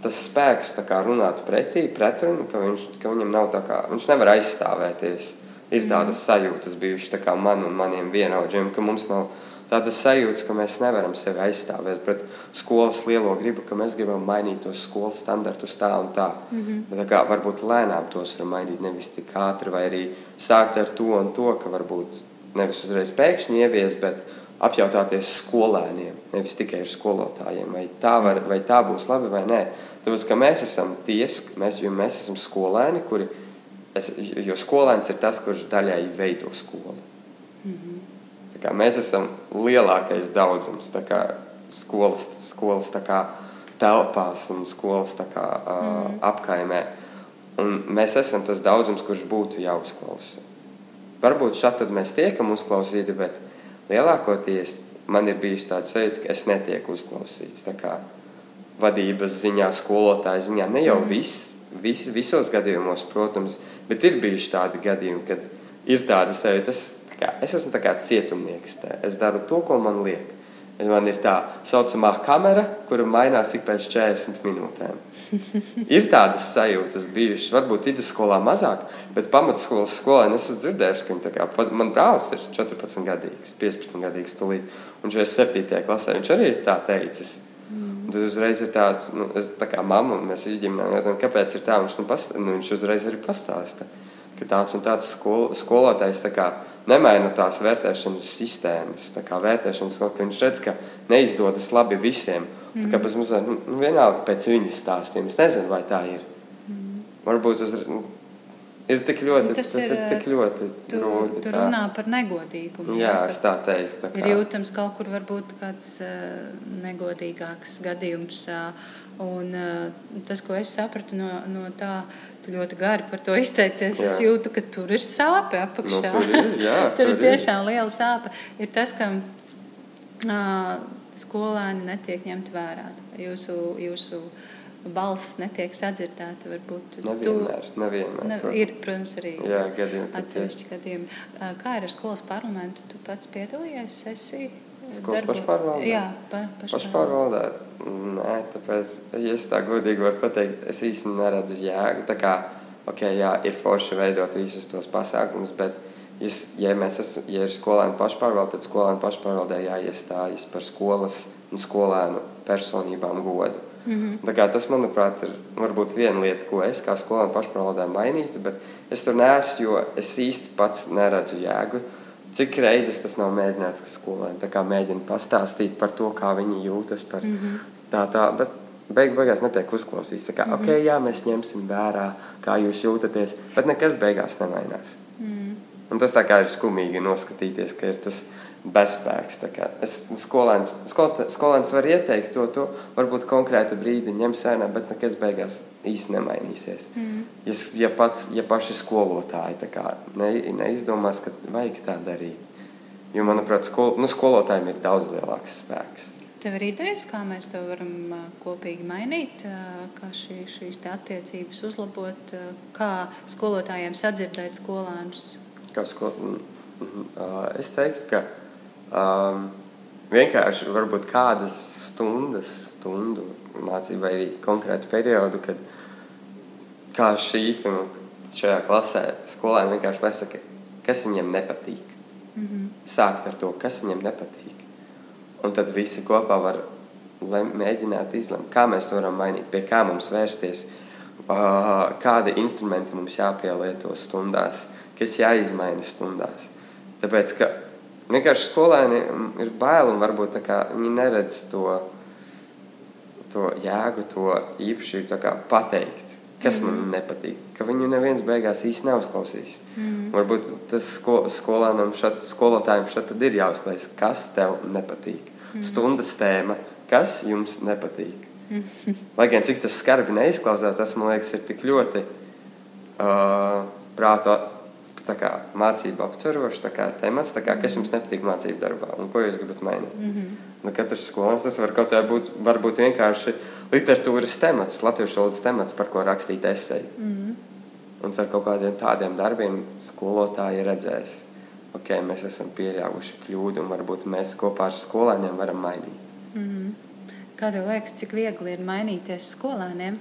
tas spēks kā, runāt pretī, pretrunu, ka, viņš, ka viņam nav tā kā, viņš nevar aizstāvēties. Ir mm. tādas sajūtas bijušas kā man un maniem vienaudžiem, ka mums nav tādas sajūtas, ka mēs nevaram sevi aizstāvēt pret skolas lielo gribu, ka mēs gribam mainīt tos skolas standartus tā un tā. Mm -hmm. Bet, tā kā, varbūt lēnām tos var mainīt, nevis tik ātri, vai arī sākt ar to un to, ka varbūt nevis uzreiz pēkšņi ievies, bet apjautāties skolēniem, nevis tikai ar skolotājiem, vai tā, var, vai tā būs labi vai nē. Tāpēc, ka mēs esam tiesi, mēs, mēs esam skolēni, kuri, es, jo skolēns ir tas, kurš daļai veido skolu. Mm -hmm. Kā mēs esam lielākais daudzums kā, skolas, skolas kā, telpās un skolas kā, uh, mm apkaimē. Un mēs esam tas daudzums, kurš būtu jāuzklausa. Varbūt šādi mēs tiekam uzklausīti, bet lielākoties man ir bijusi tāda sajūta, ka es netieku uzklausīts. Tā kā vadības ziņā, skolotāja ziņā, ne jau mm. viss, vis, visos gadījumos, protams, bet ir bijuši tādi gadījumi, kad ir tāda sajūta, es, kā, es esmu kā cietumnieks. Tā. Es daru to, ko man liek. Man ir tā saucamā kamera, kura mainās ik pēc 40 minūtēm. ir tādas sajūtas bijušas, varbūt vidusskolā mazāk, bet pamatskolas skolēni es esmu dzirdējuši, ka viņi, kā, man brālis ir 14 gadīgs, 15 gadīgs tulīt, un viņš ir 7. klasē, viņš arī ir tā teicis. Mm. Tad uzreiz ir tāds, nu, es, tā kā mamma, mēs izģimnām, kāpēc ir tā, viņš, nu, past, nu, viņš uzreiz arī pastāsta, ka tāds un tāds skol, skolotājs tā kā nemaina tās vērtēšanas sistēmas, tā kā vērtēšanas, ka viņš redz, ka neizdodas labi visiem, Mm. Tā kā pēc mums nu, nu, vienalga pēc viņas stāstiem. Es nezinu, vai tā ir. Mm. Varbūt uz, nu, ir tik ļoti, tas, tas ir, ir tik ļoti tu, grūti. Tu runā par negodīgumu. Jā, jā es tā teiktu. Tā kā. ir jūtams kaut kur varbūt kāds uh, negodīgāks gadījums. Uh, un uh, tas, ko es sapratu no, no tā, tu ļoti gari par to izteicies. Jā. Es jūtu, ka tur ir sāpe apakšā. Nu, tur ir, jā, tur, tur ir tiešām liela sāpe. Ir tas, ka uh, skolēni netiek ņemti vērā. Jūsu, jūsu balss netiek sadzirdēta. Varbūt nevienmēr, tu, nevienmēr, ne, protams. ir, protams, arī Jā, gadījumi, atsevišķi gadījumi. Kā ir ar skolas parlamentu? Tu pats piedalījies sesijā? Skolas pašpārvaldē? Jā, pa, pašpārvaldē. Nē, tāpēc, ja es tā godīgi varu pateikt, es īsti neredzu jēgu. Tā kā, ok, jā, ir forši veidot visus tos pasākumus, bet Ja, ja mēs esam, ja ir skolēnu pašpārvalde, tad skolēnu pašpārvaldē jāiestājas par skolas un skolēnu personībām godu. Mm -hmm. Tas, manuprāt, ir varbūt viena lieta, ko es kā skolēnu pašpārvaldē mainītu, bet es tur neesmu, jo es īsti pats neredzu jēgu. Cik reizes tas nav mēģināts, ka skolēni mēģina pastāstīt par to, kā viņi jūtas, par mm -hmm. tā, tā, bet beig, beigās netiek uzklausīts. Tā kā, mm -hmm. ok, jā, mēs ņemsim vērā, kā jūs jūtaties, bet nekas beigās nemainās. Mm -hmm. Un tas tā kā ir skumīgi noskatīties, ka ir tas bezspēks. Es, skolēns, skolēns, skolēns var ieteikt to, to varbūt konkrētu brīdi ņems vērā, bet nekas beigās īsti nemainīsies. Mm. Ja, ja, pats, ja paši skolotāji kā, ne, neizdomās, ka vajag tā darīt. Jo, manuprāt, skol, nu, skolotājiem ir daudz lielāks spēks. Tev ir idejas, kā mēs to varam kopīgi mainīt, kā šī, šīs attiecības uzlabot, kā skolotājiem sadzirdēt skolēnus? Kā skol... Es teiktu, ka um, vienkārši varbūt kādas stundas, stundu mācību vai konkrētu periodu, kad kā šī, šajā klasē skolēni vienkārši pasaka, kas viņiem nepatīk. Mm -hmm. Sākt ar to, kas viņiem nepatīk Un tad visi kopā var lem, mēģināt izlemt, kā mēs to varam mainīt, pie kā mums vērsties, kādi instrumenti mums jāpielieto stundās, kas jāizmaina stundās. Tāpēc, ka vienkārši skolēni ir baili un varbūt viņi neredz to, to jēgu, to īpašību pateikt, kas mm. man nepatīk. Ka viņu neviens beigās īsti neuzklausīs. Mm. Varbūt tas sko, skolēnam, šat, skolotājiem šeit ir jāuzklājas, kas tev nepatīk mm. stundas tēma, kas jums nepatīk. Mm. Lai gan cik tas skarbi neizklausās, tas man liekas, ir tik ļoti uh, prātu kā, mācību aptverošs temats, kā, kas jums nepatīk mācību darbā un ko jūs gribat mainīt. Mm -hmm. nu, katrs skolēns tas var kaut kā būt varbūt vienkārši literatūras temats, latviešu valodas temats, par ko rakstīt esēju. Mm -hmm. Un ar kaut kādiem tādiem darbiem skolotāji redzēs ok, mēs esam pieļāvuši kļūdu, un varbūt mēs kopā ar skolēniem varam mainīt. Mm -hmm. Kā tev liekas, cik viegli ir mainīties skolēniem?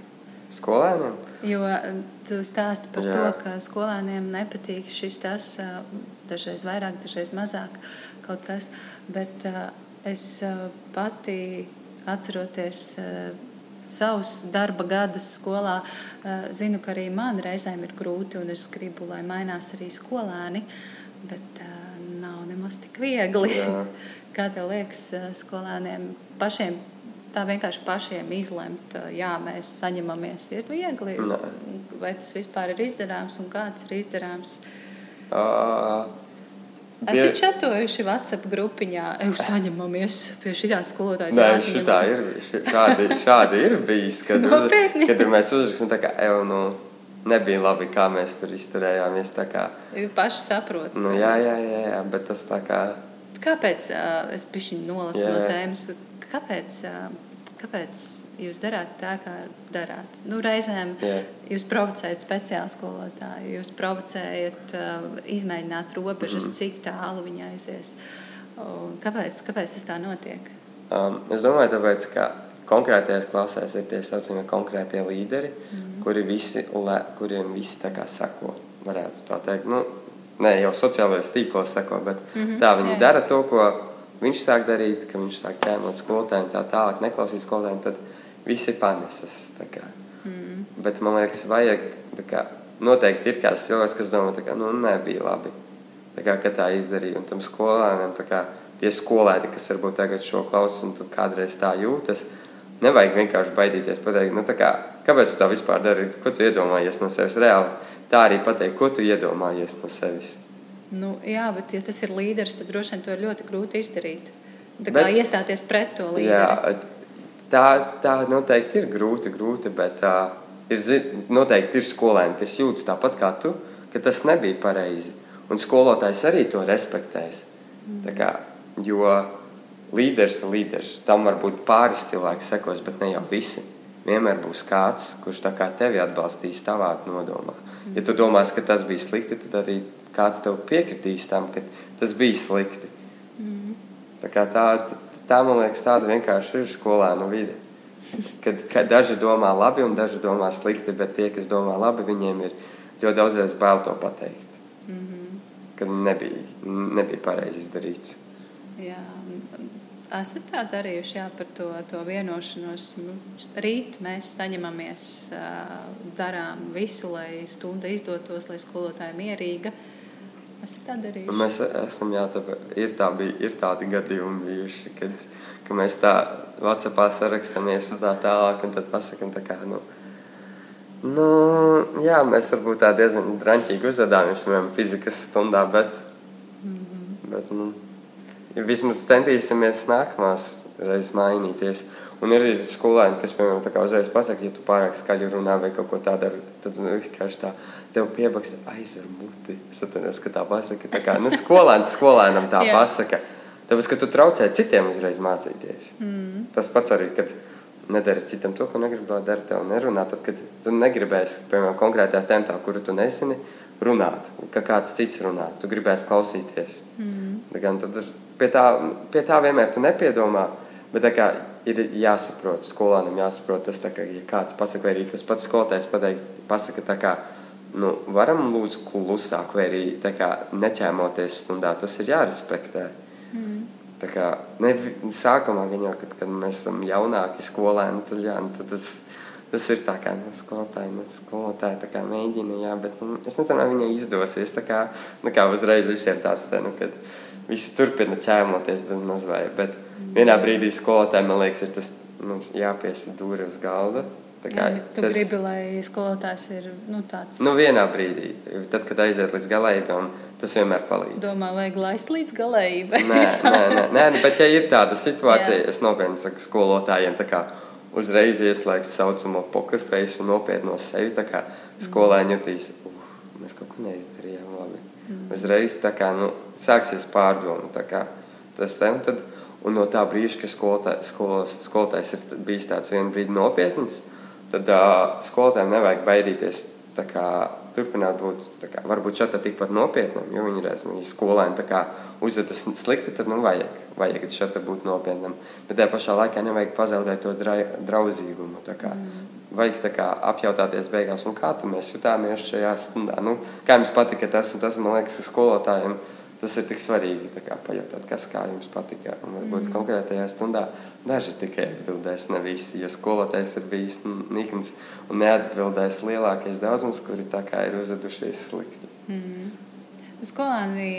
Skolēniem? Jo eh, tu stāsti par Jā. to, ka skolēniem nepatīk šis tas, eh, dažreiz vairāk, dažreiz mazāk kaut kas, bet eh, es pati atceroties savus darba gadus skolā, zinu, ka arī man reizēm ir grūti un es gribu, lai mainās arī skolēni. Bet nav nemaz tik viegli. Jā. Kā tev liekas, skolēniem pašiem tā vienkārši pašiem izlemt, jā, mēs saņemamies, ir viegli. Nē. Vai tas vispār ir izdarāms un kāds ir izdarāms? Uh, Esat čatojuši WhatsApp grupiņā, jau saņemamies pie šī skolotāja. Nē, šitā ir, šādi, šādi ir bijis, kad, uz, kad mēs uzrakstām tā kā, evo, nu, nebija labi, kā mēs tur izturējāmies. Jūs paši saprotat. Nu, jā, jā, jā, jā, bet tas tā kā. Kāpēc uh, es biju nolacis no tēmas? Kāpēc, kāpēc jūs darāt tā, kā darāt? Nu, reizēm jā. jūs provocējat speciālu skolotāju, jūs provocējat izmēģināt robežas, mm. cik tālu viņi aizies. Kāpēc, kāpēc tas tā notiek? Um, es domāju, tāpēc, ka konkrētajās klasēs ir tie saucamie konkrētie līderi, mm. kuri visi, le, kuriem visi tā kā seko. Varētu tā teikt, nu, ne jau sociālajos tīklos seko, bet mm -hmm, tā viņi jā. dara to, ko viņš sāk darīt, ka viņš sāk ķēmot skolotājiem tā tālāk, neklausīt skolotājiem, tad visi panesas. Mm. Bet man liekas, vajag, kā, noteikti ir kāds cilvēks, kas domā, ka nu, nebija labi, tā kā, ka tā izdarīja. Un tam skolēniem, kā, tie skolēni, kas varbūt tagad šo klausās un kādreiz tā jūtas, Nevajag vienkārši baidīties pateikt, nu, kā, kāpēc tu tā vispār dari, ko tu iedomājies no sevis. Reāli tā arī pateikt, ko tu iedomājies no sevis. Nu, jā, bet, ja tas ir līderis, tad droši vien to ir ļoti grūti izdarīt. Tā kā bet, iestāties pret to līderi. Jā, tā, tā noteikti ir grūti, grūti bet uh, ir, noteikti ir skolēni, kas jūtas tāpat kā tu, ka tas nebija pareizi. Un skolotājs arī to respektēs. Mm. Kā, jo līderis ir līderis. Tam var būt pāris cilvēki sekos, bet ne jau visi. Vienmēr būs kāds, kurš tā kā tevi atbalstīs tavā nodomā. Ja tu domās, ka tas bija slikti, tad arī kāds tev piekritīs tam, ka tas bija slikti. Mm. Tā, tā, tā man liekas, tāda vienkārši ir skolēnu vide. Kad, kad daži domā labi un daži domā slikti, bet tie, kas domā labi, viņiem ir ļoti daudzreiz bail to pateikt. Mm -hmm. kad nebija, nebija pareizi izdarīts. Jā. Esat tā darījuši jā, par to, to vienošanos. Nu, rīt mēs saņemamies, darām visu, lai stunda izdotos, lai skolotāja mierīga. Esat tā darījuši? Mēs esam, jā, tā, ir, tā, bija, ir tādi gadījumi bijuši, kad, kad mēs tā Whatsappā sarakstamies un tā tālāk, un tad pasakam tā kā, nu, nu, jā, mēs varbūt tā diezgan draņķīgi uzvedāmies, piemēram, fizikas stundā, bet, mm -hmm. bet, nu, ja vismaz centīsimies nākamās reizes mainīties. Un ir arī skolēni, kas, piemēram, uzreiz pasakā, ja tu pārāk skaļi runā vai kaut ko tādu, tad nu, vienkārši tā tev piebaks aizver muti. Es atceros, ka tā pasaka, tā kā nu, skolēns skolēnam tā pasaka. Tāpēc, ka tu traucē citiem uzreiz mācīties. Mm. Tas pats arī, kad nedari citam to, ko negribi, lai dara tev nerunā. Tad, kad tu negribēsi, piemēram, konkrētajā tēmā, kuru tu nezini, runāt, ka kāds cits runā, tu gribēsi klausīties. Mm. Gan, tad ir pie tā, pie tā vienmēr tu nepiedomā. Bet kā, ir jāsaprot, skolēnam jāsaprot, tas, kā, ja kāds pasakā, vai arī tas pats skolotājs pateikt, pasaka, tā kā, nu, varam lūdzu klusāk, vai arī kā, neķēmoties stundā, tas ir jārespektē. Mm. Tā kā, ne, sākumā, jau, kad, kad mēs esam jaunāki skolēni, tad, jā, nu, tad tas, tas ir tā kā nu, skolotāji, nu, skolotāji tā kā mēģina, jā, bet nu, es nezinu, vai viņai izdosies. Tā kā, nu, kā uzreiz viss ir tāds, tā, nu, kad, visi turpina ķēmoties bez mazvai. Bet vienā brīdī skolotājiem, man liekas, ir tas nu, jāpiesa dūri uz galda. Tā kā, Jā, tu tas, gribi, lai skolotājs ir nu, tāds. Nu, vienā brīdī, tad, kad aiziet līdz galējībām, tas vienmēr palīdz. Domā, vajag laist līdz galējībai. Nē, nē, nē, nē, nu, bet ja ir tāda situācija, Jā. es nopietni saku skolotājiem, tā kā uzreiz ieslēgt saucamo pokerfeisu un nopietno sevi, tā kā skolēni jutīs, uh, mēs kaut ko neizdarījām labi. Mm. Uzreiz tā kā, nu, sāksies pārdomu. Tas te, un, tad, un no tā brīža, kad skolotājs, skolos, skolotājs ir bijis tāds vienu brīdi nopietns, tad uh, skolotājiem nevajag baidīties. Kā, turpināt būt kā, varbūt šādi tikpat nopietnam, jo viņi redz, ka nu, ja skolēni uzvedas slikti, tad nu, vajag, vajag šādi būt nopietnam. Bet tajā pašā laikā nevajag pazaudēt to draudzīgumu. Kā, mm vajag kā, apjautāties beigās, nu, kā mēs jutāmies šajā stundā. Nu, kā jums patika tas, un tas man liekas, ka skolotājiem tas ir tik svarīgi kā, pajautāt, kas kā jums patika. Un varbūt mm. konkrētajā stundā daži tikai atbildēs, ne visi, jo skolotājs ir bijis nikns un neatbildēs lielākais daudzums, kuri ir uzvedušies slikti. Mm. Skolāni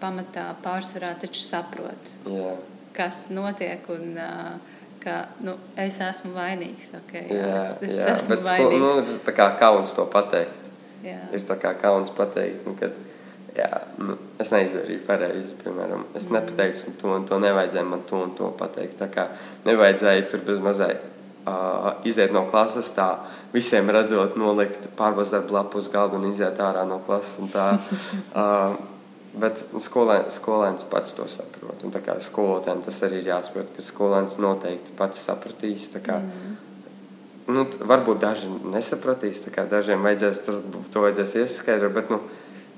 pamatā pārsvarā taču saprot, Jā. kas notiek. Un, uh, ka nu, es esmu vainīgs. Okay, jā, jā, es, es jā, esmu bet vainīgs. Sko, nu, tā kā kauns to pateikt. Jā. Ir tā kā kauns pateikt, nu, kad jā, nu, es neizdarīju pareizi. Piemēram, es mm. nepateicu to un to nevajadzēja man to un to pateikt. Tā kā nevajadzēja tur bez mazai uh, iziet no klases tā, visiem redzot, nolikt pārbaudas darbu lapu uz galdu un iziet ārā no klases. Tā, uh, bet skolēns, skolēns pats to saprot. Un, kā, skolotājiem tas arī ir jāsaprot, ka skolēns noteikti pats sapratīs. Kā, mm. Nu, varbūt daži nesapratīs, dažiem vajadzēs, tas, to vajadzēs ieskaidrot. Bet, nu,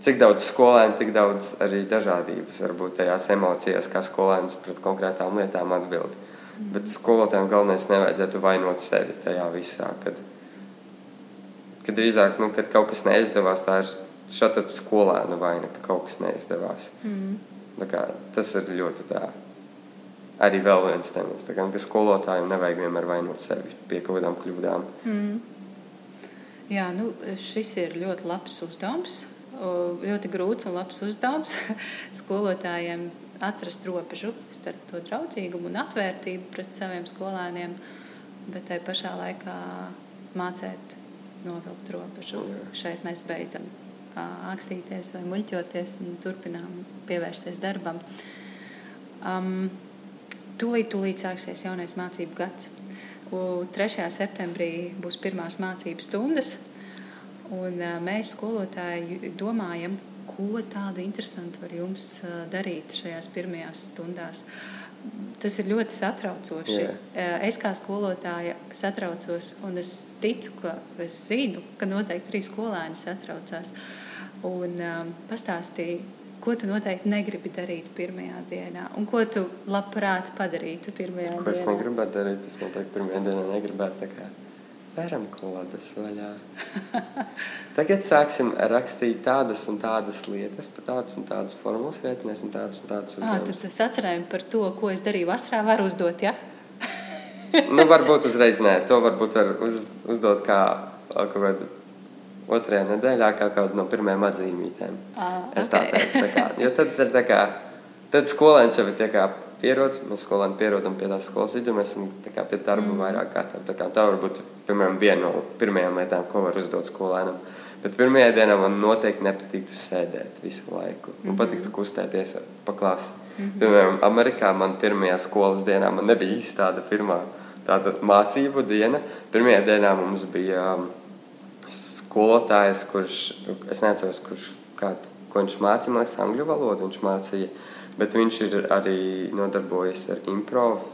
cik daudz skolēnu, tik daudz arī dažādības varbūt tajās emocijās, kā skolēns pret konkrētām lietām atbild. Bet skolotājiem galvenais nevajadzētu vainot sevi tajā visā. Kad, kad drīzāk, nu, kad kaut kas neizdevās, tā ir šāda skolēna vaina, ka kaut kas neizdevās. Mm. Kā, tas ir ļoti tā. Arī vēl viens temats, kā, ka skolotājiem nevajag vienmēr vainot sevi pie kaut kādām kļūdām. Mm. Jā, nu, šis ir ļoti labs uzdevums ļoti grūts un labs uzdevums skolotājiem atrast robežu starp to draudzīgumu un atvērtību pret saviem skolēniem, bet tai pašā laikā mācīt novilkt robežu. Šeit mēs beidzam akstīties vai muļķoties un turpinām pievērsties darbam. Um, tūlīt, tūlīt sāksies jaunais mācību gads. 3. septembrī būs pirmās mācību stundas. Un, mēs, skolotāji, domājam, ko tādu interesantu var jums darīt šajās pirmajās stundās. Tas ir ļoti satraucoši. Yeah. Es kā skolotāja satraucos, un es ticu, ka es zinu, ka noteikti arī skolēni satraucās. Un um, pastāstīja, ko tu noteikti negribi darīt pirmajā dienā, un ko tu labprāt padarītu pirmajā ko dienā. Ko es negribētu darīt, es noteikti pirmajā dienā negribētu Veram klodas vaļā. Tagad sāksim rakstīt tādas un tādas lietas, pa tādas un tādas formulas rēķināsim tādas un tādas Ah, tad es atcerēju par to, ko es darīju vasarā, var uzdot, ja? nu, varbūt uzreiz nē, to varbūt var uz, uzdot kā kaut kādu otrajā nedēļā, kā kādu no pirmajām atzīmītēm. Ah, Es tā ok. teiktu, tā kā, jo tad, tad, tā kā, tad skolēns jau ir tā kā pierod, mēs skolēni pierodam pie tās skolas vidu, mēs esam kā pie darba mm. vairāk gatavi. Tā kā tā var būt, piemēram, viena no pirmajām lietām, ko var uzdot skolēnam. Bet pirmajā dienā man noteikti nepatiktu sēdēt visu laiku. Man patiktu kustēties pa klasi. Mm -hmm. Piemēram, Amerikā man pirmajā skolas dienā man nebija īsti tāda pirmā tāda mācību diena. Pirmajā dienā mums bija um, skolotājs, kurš, es neatceros, kurš, kāds, ko viņš mācīja, man liekas, angļu valodu viņš mācīja, bet viņš ir arī nodarbojies ar improv,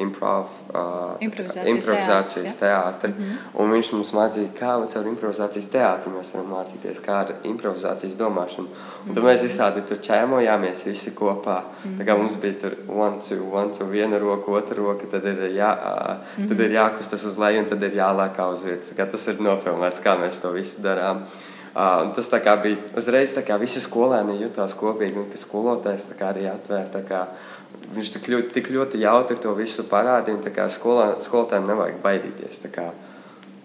improv, uh, Improvizācijas improvizācijas teātri. Mm -hmm. Viņš mums mācīja, kā caur improvizācijas teātri mēs varam mācīties, kā ar improvizācijas domāšanu. Un tad mēs visādi tur čēmojāmies visi kopā. Mm -hmm. Tā kā mums bija tur one, two, one, two, viena roka, otra roka, tad ir, jā, mm -hmm. tad ir jākustas uz leju un tad ir jālākā uz vietas. Tas ir nofilmēts, kā mēs to visu darām. Uh, tas tā kā bija uzreiz, kā visi skolēni jutās kopīgi, un ka skolotājs arī atvēra. tā kā Viņš tik ļoti, tik ļoti jautri to visu parādīja, un skolā, skolotājiem nevajag baidīties. kā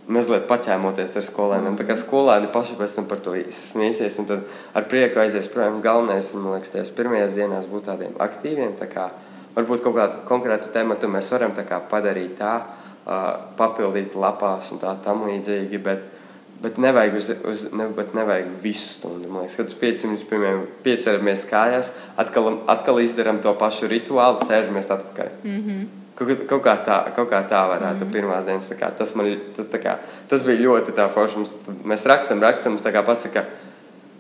Mazliet paķēmoties ar skolēniem. Tā kā skolēni paši pēc tam par to smieties, un tad ar prieku aizies prom. Galvenais, man liekas, tajās pirmajās dienās būt tādiem aktīviem. Tā kā, varbūt kaut kādu konkrētu tematu mēs varam tā padarīt tā, uh, papildīt lapās un tā tam līdzīgi. Bet, Bet nevajag, uz, uz, ne, bet nevajag visu stundu. Man liekas, kad uz 5 minūtes pirmiem pieceramies kājās, atkal, atkal izdarām to pašu rituālu, sēžamies atpakaļ. Mm -hmm. kaut, kaut, kā tā, kaut kā tā varētu būt mm -hmm. pirmās dienas. Kā, tas, man, tā, kā, tas bija ļoti forši. Mums, mēs rakstam, rakstam, mums tā kā pasaka,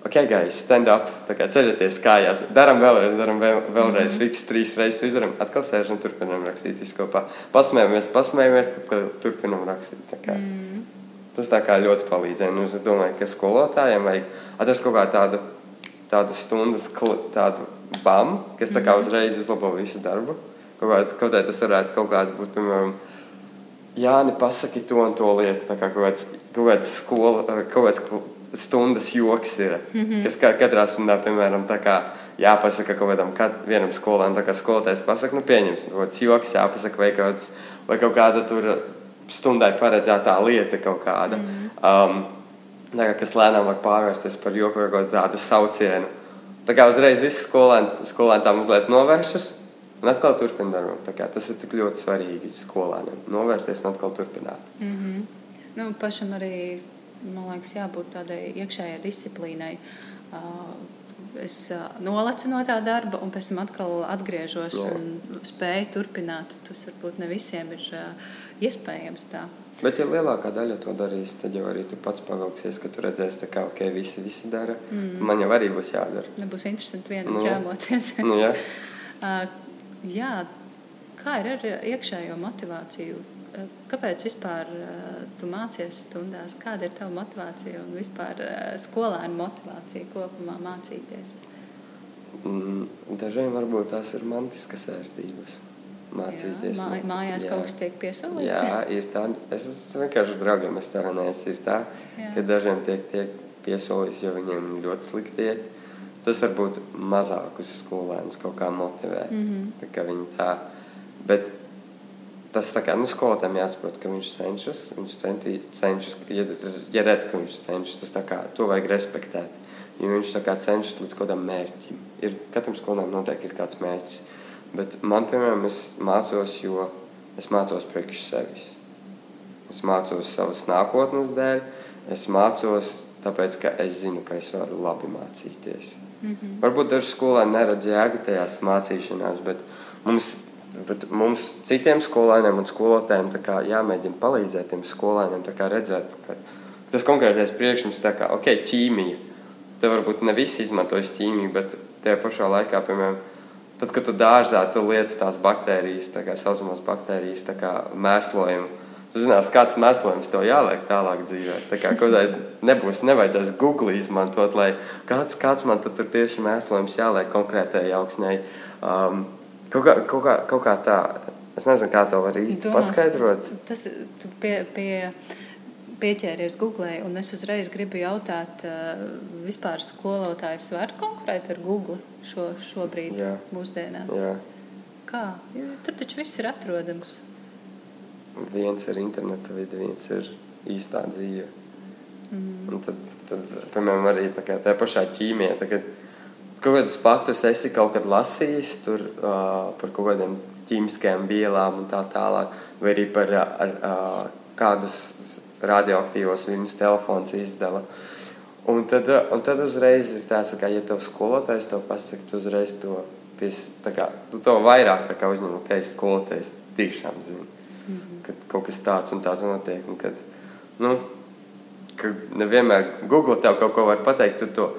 ok, guys, stand up, kā ceļaties kājās, darām vēlreiz, darām vēl, vēlreiz, mm -hmm. fiks trīs reizes, izdarām, atkal sēžam, turpinām rakstīt visu kopā. Pasmējamies, pasmējamies, atkal turpinām rakstīt. tā kā. Tas tā kā ļoti palīdzēja. Nu, es domāju, ka skolotājiem vajag atrast kaut kādu tādu, tādu stundas, tādu bam, kas tā kā uzreiz uzlabo visu darbu. Kaut, kā, kaut kā tas varētu kaut kāds būt, piemēram, Jāni, pasaki to un to lietu. Tā kā kaut kāds, kaut kāds, skola, kaut kāds stundas joks ir. Mm -hmm. Kas katrā stundā, piemēram, tā kā jāpasaka kaut kādam kat, vienam skolēnam, tā kā skolotājs pasaka, nu pieņemsim, kaut kāds joks jāpasaka vai kaut, kāds, vai kaut kāda tur stundai paredzētā lieta kaut kāda. Mm -hmm. um, tā kā, kas lēnām var pārvērsties par joku vai kaut kādu saucienu. Tā kā uzreiz viss skolēni, skolēni tā mazliet novēršas. Un atkal turpināt darbu. Tas ir tik ļoti svarīgi skolēniem. Novērsties un atkal turpināt. Nu, pašam arī, man liekas, jābūt tādai iekšējai disciplīnai. Uh, Es nolecu no tā darba, un pēc tam atkal atgriežos Jā. un spēju turpināt. Tas varbūt ne visiem ir iespējams tā. Bet, ja lielākā daļa to darīs, tad jau arī tu pats pavilksies, ka tu redzēsi, ka okay, visi, visi dara. Mm. Man jau arī būs jādara. Nebūs interesanti vienam Nu, jā. ķēmoties. Nu? Uh, jā, kā ir ar iekšējo motivāciju? Uh, Kāpēc vispār uh, tu mācies stundās? Kāda ir tava motivācija un vispār uh, skolēnu motivācija kopumā mācīties? Mm, Dažiem varbūt tās ir mantiskas vērtības. Mācīties. Jā, mā, mājās Jā. kaut kas tiek piesaistīts. Jā, ir tā. Es vienkārši draugiem sarunājos. Ir tā, Jā. ka dažiem tiek, tiek piesolīts, jo viņiem ļoti slikti iet. Tas varbūt mazākus skolēnus kaut kā motivē. Mm. -hmm. tā kā viņi tā. Bet tas kā nu, skolotājiem jāsaprot, ka viņš cenšas. Viņš centī, cenšas ja, ja redz, ka viņš cenšas, tas kā to vajag respektēt. Jo viņš kā cenšas līdz kaut kādam mērķim. Ir, katram skolēnam noteikti ir kāds mērķis. Bet man, piemēram, es mācos, jo es mācos priekš sevis. Es mācos savas nākotnes dēļ. Es mācos tāpēc, ka es zinu, ka es varu labi mācīties. Mm -hmm. Varbūt daži skolēni neredz jēgu tajās mācīšanās, bet mums, bet mums citiem skolēniem un skolotājiem jāmēģina palīdzēt tiem skolēniem redzēt, ka tas konkrētais priekšmets kā, ok, ķīmija. Te varbūt ne visi izmantojas ķīmiju, bet tajā pašā laikā, piemēram, tad, kad tu dārzā, tu liec tās baktērijas, tā kā saucamās baktērijas, tā kā mēslojumu. Tu zinās, kāds mēslojums tev jāliek tālāk dzīvē. Tā kā kaut kādā nebūs, nevajadzēs Google izmantot, lai kāds, kāds man tur tieši mēslojums jāliek konkrētai augsnei. Um, kaut, kā, kaut, kā, kaut kā tā, es nezinu, kā to var īsti Domās, paskaidrot. Tas tu pie, pie pieķēries Google, un es uzreiz gribu jautāt, vispār skolotājs var konkurēt ar Google šo, šobrīd, Jā. mūsdienās? Jā. Kā? Tur taču viss ir atrodams. Viens ir interneta vide, viens ir īstā dzīve. Mm. Un tad, tad, piemēram, arī tā kā tajā pašā ķīmijā, tagad kaut kādus faktus esi kaut kad lasījis tur uh, par kaut kādiem ķīmiskajām vielām un tā tālāk, vai arī par ar, ar, kādus radioaktīvos viņus telefons izdala. Un tad, un tad uzreiz ir tāds, ka, ja tev skolotājs to pasaka, tu uzreiz to, pies, kā, tu to vairāk uzņem, ka es skolotājs tiešām zinu, mm -hmm. ka kaut kas tāds un tāds notiek. Un kad, nu, ka nevienmēr Google tev kaut ko var pateikt, tu to,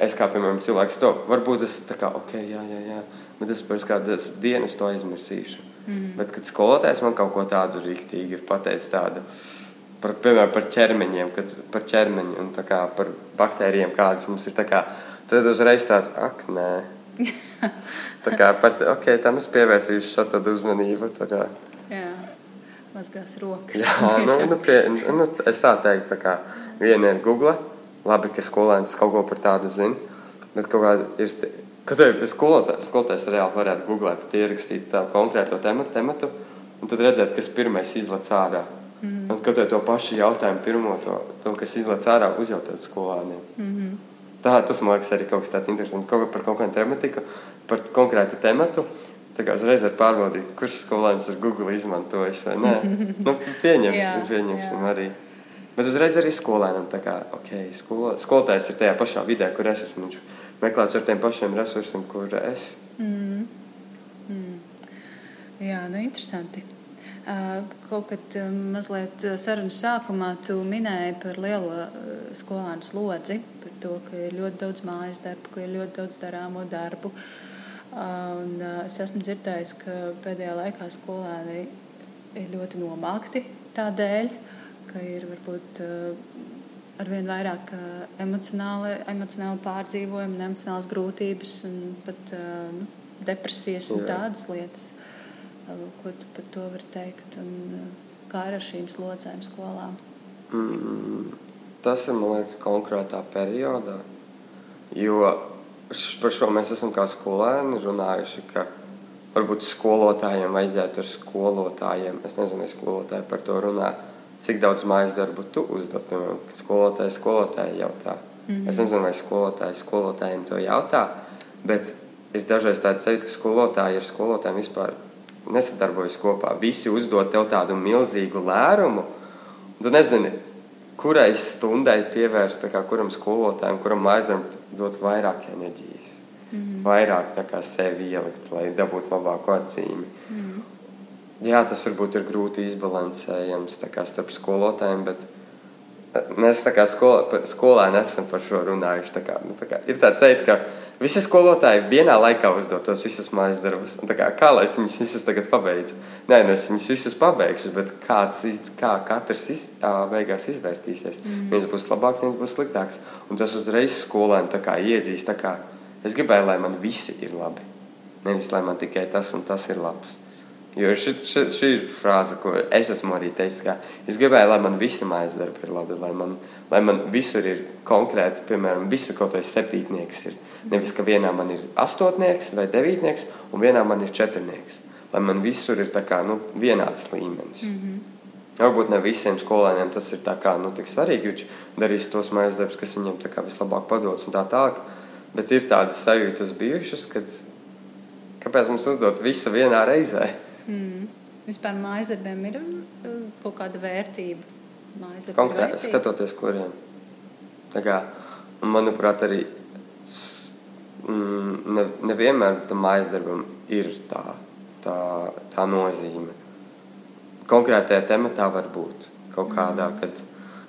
es kā, piemēram, cilvēks to, varbūt es tā kā, ok, jā, jā, jā, bet es pēc kādas dienas to aizmirsīšu. Mm. Bet, kad skolotājs man kaut ko tādu rīktīgi ir pateicis, tādu, par, piemēram, par ķermeņiem, kad, par ķermeņu un kā, par baktērijiem, kādas mums ir, kā, tad uzreiz tāds, ak, nē. tā kā par, ok, tam es pievērsīšu šo tādu uzmanību. Tā. Jā, mazgās rokas. Jā, nu, nu, pie, nu, es tā teiktu, tā kā viena ir Google, labi, ka skolēns kaut ko par tādu zina, bet kaut kāda ir Kad tev skolotājs, skolotājs reāli varētu googlēt, ierakstīt tādu konkrēto tematu, tematu, un tad redzēt, kas pirmais izlaiž ārā. Mm -hmm. Un kad tev to pašu jautājumu, pirmo to, to kas izlaiž ārā, uzjautāt skolāniem. Mm -hmm. Tā, tas man liekas arī kaut kas tāds interesants. Kaut par kaut kādu tematiku, par konkrētu tematu. Tā kā uzreiz var pārbaudīt, kurš skolēns ar Google izmantojis vai nē. nu, pieņemsim, jā, pieņemsim jā. arī. Bet uzreiz arī skolēnam kā, ok, skolo, skolotājs ir tajā pašā vidē, kur es esmu. Viņš meklēts ar tiem pašiem resursiem, kur es. Mm. Mm. Jā, nu interesanti. Kaut kad mazliet sarunas sākumā tu minēji par lielo skolānu slodzi, par to, ka ir ļoti daudz mājas darbu, ka ir ļoti daudz darāmo darbu. Un es esmu dzirdējis, ka pēdējā laikā skolēni ir ļoti nomākti tādēļ, ka ir varbūt arvien vairāk emocionāli, emocionāli pārdzīvojumi, emocionālas grūtības un pat nu, depresijas un tādas lietas. Ko tu par to vari teikt? Un, kā ar šīm slodzēm skolām? Mm, tas ir liekas konkrētā periodā. Jo par šo mēs esam kā skolēni runājuši, ka varbūt skolotājiem vajadzētu ar skolotājiem, es nezinu, vai skolotāji par to runā, cik daudz mājas darbu tu uzdod. Piemēram, skolotāji skolotāji jautā. Mm -hmm. Es nezinu, vai skolotāji skolotājiem to jautā, bet ir dažreiz tāds sajūta, ka skolotāji ar skolotājiem vispār nesadarbojas kopā. Visi uzdod tev tādu milzīgu lērumu, tu nezini, kurai stundai pievērst, kā, kuram skolotājam, kuram darbam dot vairāk enerģijas. Mm -hmm. Vairāk sevi ielikt, lai dabūtu labāku atzīmi. Mm -hmm jā, tas varbūt ir grūti izbalansējams starp skolotājiem, bet eh, mēs kā skolo, skolēni esam par šo runājuši. Tā kā, nu, tā kā, ir tāds teikt, ka visi skolotāji vienā laikā uzdod tos visus mājas darbus. Kā, kā lai es viņus visus tagad pabeidzu? Nē, nu es viņus visus pabeigšu, bet kāds, iz, kā katrs iz, beigās izvērtīsies. Mm. Viens būs labāks, viens būs sliktāks. Un tas uzreiz skolēni iedzīst. Kā, es gribēju, lai man visi ir labi. Nevis lai man tikai tas un tas ir labs. Jo ši, ši, šī ir frāze, ko es esmu arī teicis. Es gribēju, lai man visi mājas darbi ir labi, lai man, lai man visur ir konkrēti, piemēram, visur kaut vai septītnieks ir. Nevis, ka vienā man ir astotnieks vai devītnieks, un vienā man ir četrnieks. Lai man visur ir kā, nu, vienāds līmenis. Mm -hmm. Varbūt ne visiem skolēniem tas ir kā, nu, tik svarīgi. Viņš darīs tos mājas darbus, kas viņam vislabāk padodas un tā tālāk. Bet ir tādas sajūtas bijušas, kad kāpēc mums uzdot visu vienā reizē? Mm. Vispār mājas darbiem ir uh, kaut kāda vērtība. Konkrēti skatoties, kuriem. Tā kā, manuprāt, arī mm, ne, nevienmēr tam mājas darbam ir tā, tā, tā nozīme. Konkrētajā tematā var būt kaut kādā, mm. kad,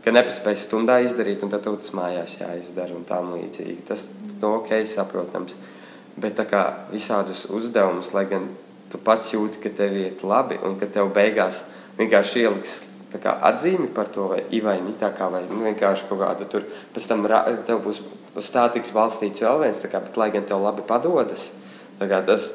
kad nepaspēj stundā izdarīt, un tad tas mājās jāizdara un tā līdzīgi. Tas ir ok, saprotams. Bet tā kā visādus uzdevumus, lai gan tu pats jūti, ka tev iet labi un ka tev beigās vienkārši ieliks kā, atzīmi par to, vai īvaini tā kā, vai nu, vienkārši kaut kāda tur, pēc tam tev būs uz tā tiks balstīts vēl viens, kā, bet lai gan tev labi padodas, kā, tas,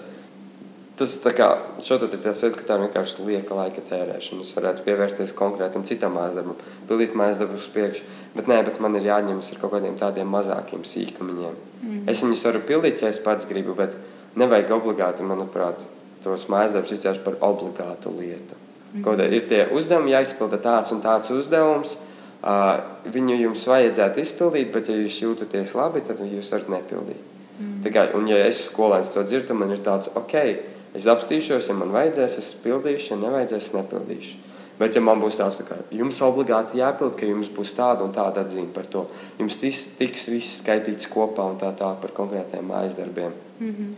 Tas kā, ir tas, ka tā vienkārši lieka laika tērēšana. Es varētu pievērsties konkrētam citam mājdarbam, pildīt mājdarbus uz priekšu. Bet, nē, bet man ir jāņemas ar kaut kādiem tādiem mazākiem sīkumiņiem. Mm. Es viņus varu pildīt, ja es pats gribu, bet nevajag obligāti, manuprāt, tos mājdarbus izcelt par obligātu lietu. Mm. Kaut kā ir tie uzdevumi, jāizpilda tāds un tāds uzdevums. Uh, viņu jums vajadzētu izpildīt, bet, ja jūs jūtaties labi, tad jūs varat nepildīt. Mm. Tā kā, un, ja es skolēns to dzirdu, man ir tāds, ok, es apstīšos, ja man vajadzēs, es pildīšu, ja nevajadzēs, es nepildīšu. Bet, ja man būs tāds, ka jums obligāti jāpild, ka jums būs tāda un tāda atzīme par to, jums tis, tiks viss skaitīts kopā un tā tā par konkrētiem mājas darbiem, mm -hmm.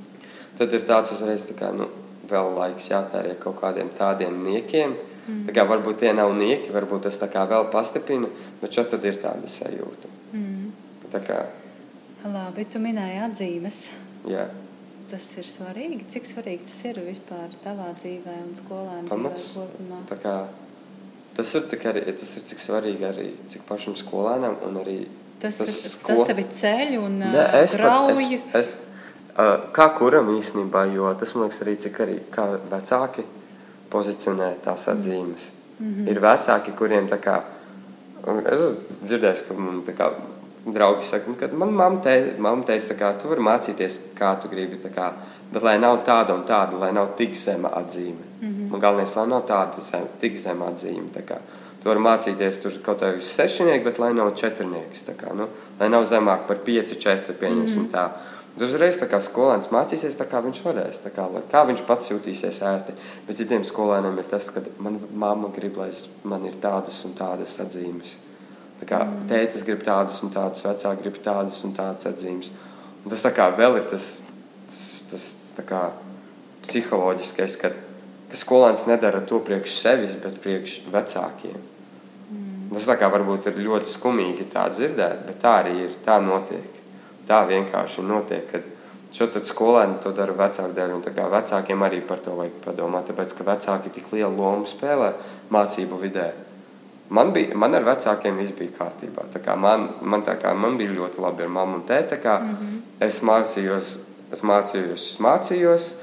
tad ir tāds uzreiz tā kā, nu, vēl laiks jātērē kaut kādiem tādiem niekiem. Mm. Tā kā varbūt tie nav nieki, varbūt tas tā kā vēl pastiprina, bet šeit tad ir tāda sajūta. Mm. Tā kā. Labi, tu minēji atzīmes. Jā. Tas ir svarīgi. Cik svarīgi tas ir vispār tavā dzīvē un dzīvē kopumā? Tā kā, tas ir, arī, tas ir cik svarīgi arī cik pašam skolēnam un arī Tas, tas, sko... tas tevi ceļ un ne, es grauj. Pat, es, es, Kā kuram īstenībā, jo tas man liekas arī, cik arī vecāki pozicionē tās atzīmes. Mm -hmm. Ir vecāki, kuriem tā kā, es esmu dzirdējis, ka man tā kā draugi saka, ka man mamma te, mam teica, ka tu vari mācīties, kā tu gribi, kā, bet lai nav tāda un tāda, lai nav tik zema atzīme. Mm -hmm. Man galvenais, lai nav tāda zem, tik zema atzīme. Tu vari mācīties tur kaut kādā sešnieku, bet lai nav četrnieks. Kā, nu, lai nav zemāk par pieci, četri, pieņemsim mm -hmm. tā. Tas uzreiz kā skolēns mācīsies, kā viņš varēs, kā, kā viņš pats jutīsies ērti. Bet citiem skolēniem ir tas, ka manā mamma grib, lai man ir tādas un tādas atzīmes. Tā kā mm. tētis grib tādas un tādas, vecāki grib tādas un tādas atzīmes. Un tas kā, vēl ir tas, tas, tas kā, psiholoģiskais, ka, ka skolēns nedara to priekš sevis, bet priekš vecākiem. Mm. Tas kā, varbūt ir ļoti skumīgi tā dzirdēt, bet tā arī ir. Tā notiek tā vienkārši notiek. Kad Šo tad skolēni to dara vecāku dēļ, un vecākiem arī par to vajag padomāt, tāpēc ka vecāki tik lielu lomu spēlē mācību vidē. Man, bija, man ar vecākiem viss bija kārtībā. Man, man, kā, man bija ļoti labi ar mammu un tēti. Mm -hmm. Es mācījos, es mācījos, es mācījos.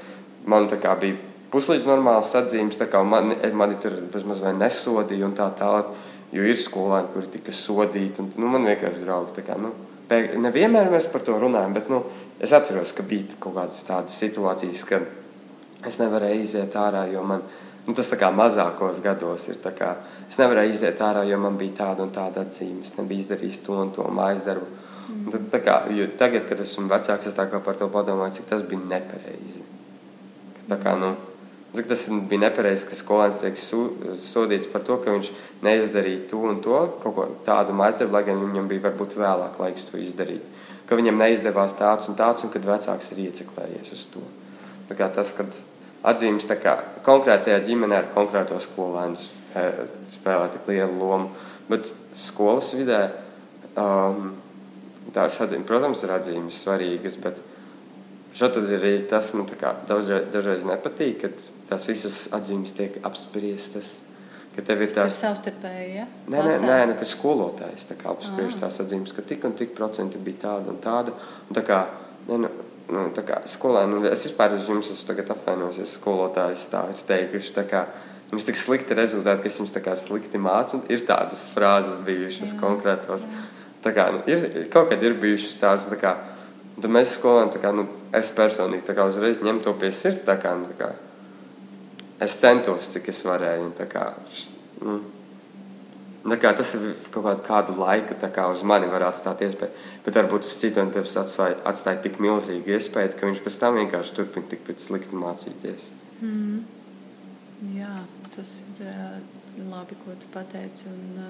Man kā, bija puslīdz normāls atzīmes, man, mani tur bezmaz vai nesodīja un tā tālāk. Jo ir skolēni, kuri tika sodīti. Un, nu, man vienkārši draugi. Kā, nu, Nevienmēr mēs par to runājam, bet nu, es atceros, ka bija kaut kādas tādas situācijas, kad es nevarēju iziet ārā, jo man nu, tas tā kā mazākos gados ir. Kā, es nevarēju iziet ārā, jo man bija tāda un tāda atzīme. Es nebiju izdarījis to un to mājas darbu. Mm. Tad, kā, tagad, kad esmu vecāks, es par to padomāju, cik tas bija nepareizi. Tā kā, nu, Cik tas bija nepareizi, ka skolēns tiek sodīts par to, ka viņš neizdarīja to un to, kaut ko tādu mācību, lai gan viņam bija varbūt vēlāk laiks to izdarīt. Ka viņam neizdevās tāds un tāds, un kad vecāks ir ieciklējies uz to. Tā kā tas, kad atzīmes kā, konkrētajā ģimenē ar konkrēto skolēnu e, spēlē tik lielu lomu, bet skolas vidē um, tās atzīmes, protams, ir atzīmes svarīgas, bet Šādi arī tas man dažreiz, dažreiz nepatīk, kad tās visas atzīmes tiek apspriestas. Tev ir tāds savstarpēji, ja? Nē, nē, nē nu, ka skolotājs tā apspriež ah. tās atzīmes, ka tik un tik procenti bija tāda un tāda. Un tā kā, ne, nu, nu, tā kā skolēni, nu, es vispār uz jums esmu tagad apvainojis, ja skolotājs tā ir teikuši, tā kā, jums tik slikti rezultāti, ka es jums tā kā slikti mācu, ir tādas frāzes bijušas jā, konkrētos. Jā. Tā kā, nu, ir, kaut kad ir bijušas tādas, tā kā, tad mēs skolēni, tā kā, nu, es personīgi kā uzreiz ņem to pie sirds, kā, kā, es centos, cik es varēju. Kā, mm, kā, tas ir kaut kādu, kādu laiku kā, uz mani var atstāt iespēju. Bet varbūt uz citu tas atstāja, atstāja tik milzīgu iespēju, ka viņš pēc tam vienkārši turpina tikpat slikti mācīties. Mm. Jā, tas ir labi, ko tu pateici, un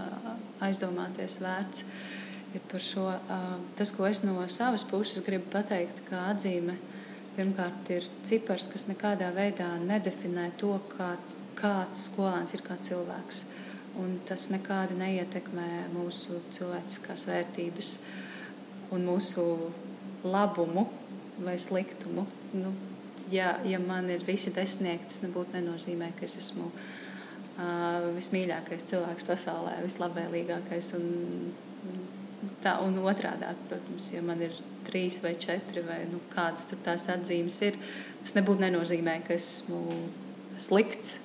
aizdomāties vērts ir par šo. Tas, ko es no savas puses gribu pateikt, kā atzīme Pirmkārt, ir cipars, kas nekādā veidā nedefinē to, kāds, kāds skolēns ir kā cilvēks. Un tas nekādi neietekmē mūsu cilvēciskās vērtības un mūsu labumu vai sliktumu. Nu, ja, ja man ir visi desmitnieki, tas nebūtu nenozīmē, ka es esmu uh, vismīļākais cilvēks pasaulē, vislabvēlīgākais. Un, tā, un otrādi, protams, ja man ir trīs vai četri, vai nu, kādas tās atzīmes ir, tas nebūtu nenozīmē, ka esmu slikts.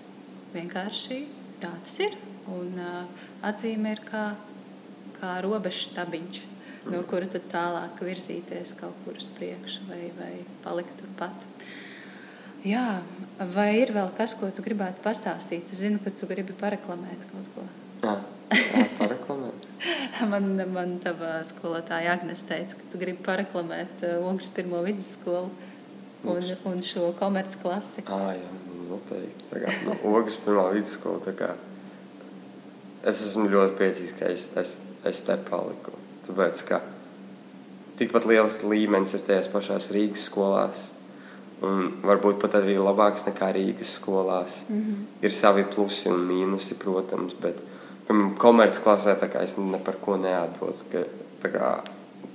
Vienkārši tā tas ir. Un uh, atzīme ir kā, kā robeža stabiņš, no kura tad tālāk virzīties kaut kur uz priekšu vai, vai palikt turpat. Jā, vai ir vēl kas, ko tu gribētu pastāstīt? Es zinu, ka tu gribi pareklamēt kaut ko. Jā, jā. man, man tava skolotāja Agnes teica, ka tu gribi pareklamēt uh, Ogres pirmo vidusskolu un, un šo komercklasi. Ah, jā, noteikti. Tā kā, no Ogres pirmā vidusskola, tā kā es esmu ļoti priecīgs, ka es, es, es te paliku. Tāpēc, ka tikpat liels līmenis ir tajās pašās Rīgas skolās, un varbūt pat arī labāks nekā Rīgas skolās. Mm -hmm. Ir savi plusi un mīnusi, protams, bet komercklasē es par ko kā,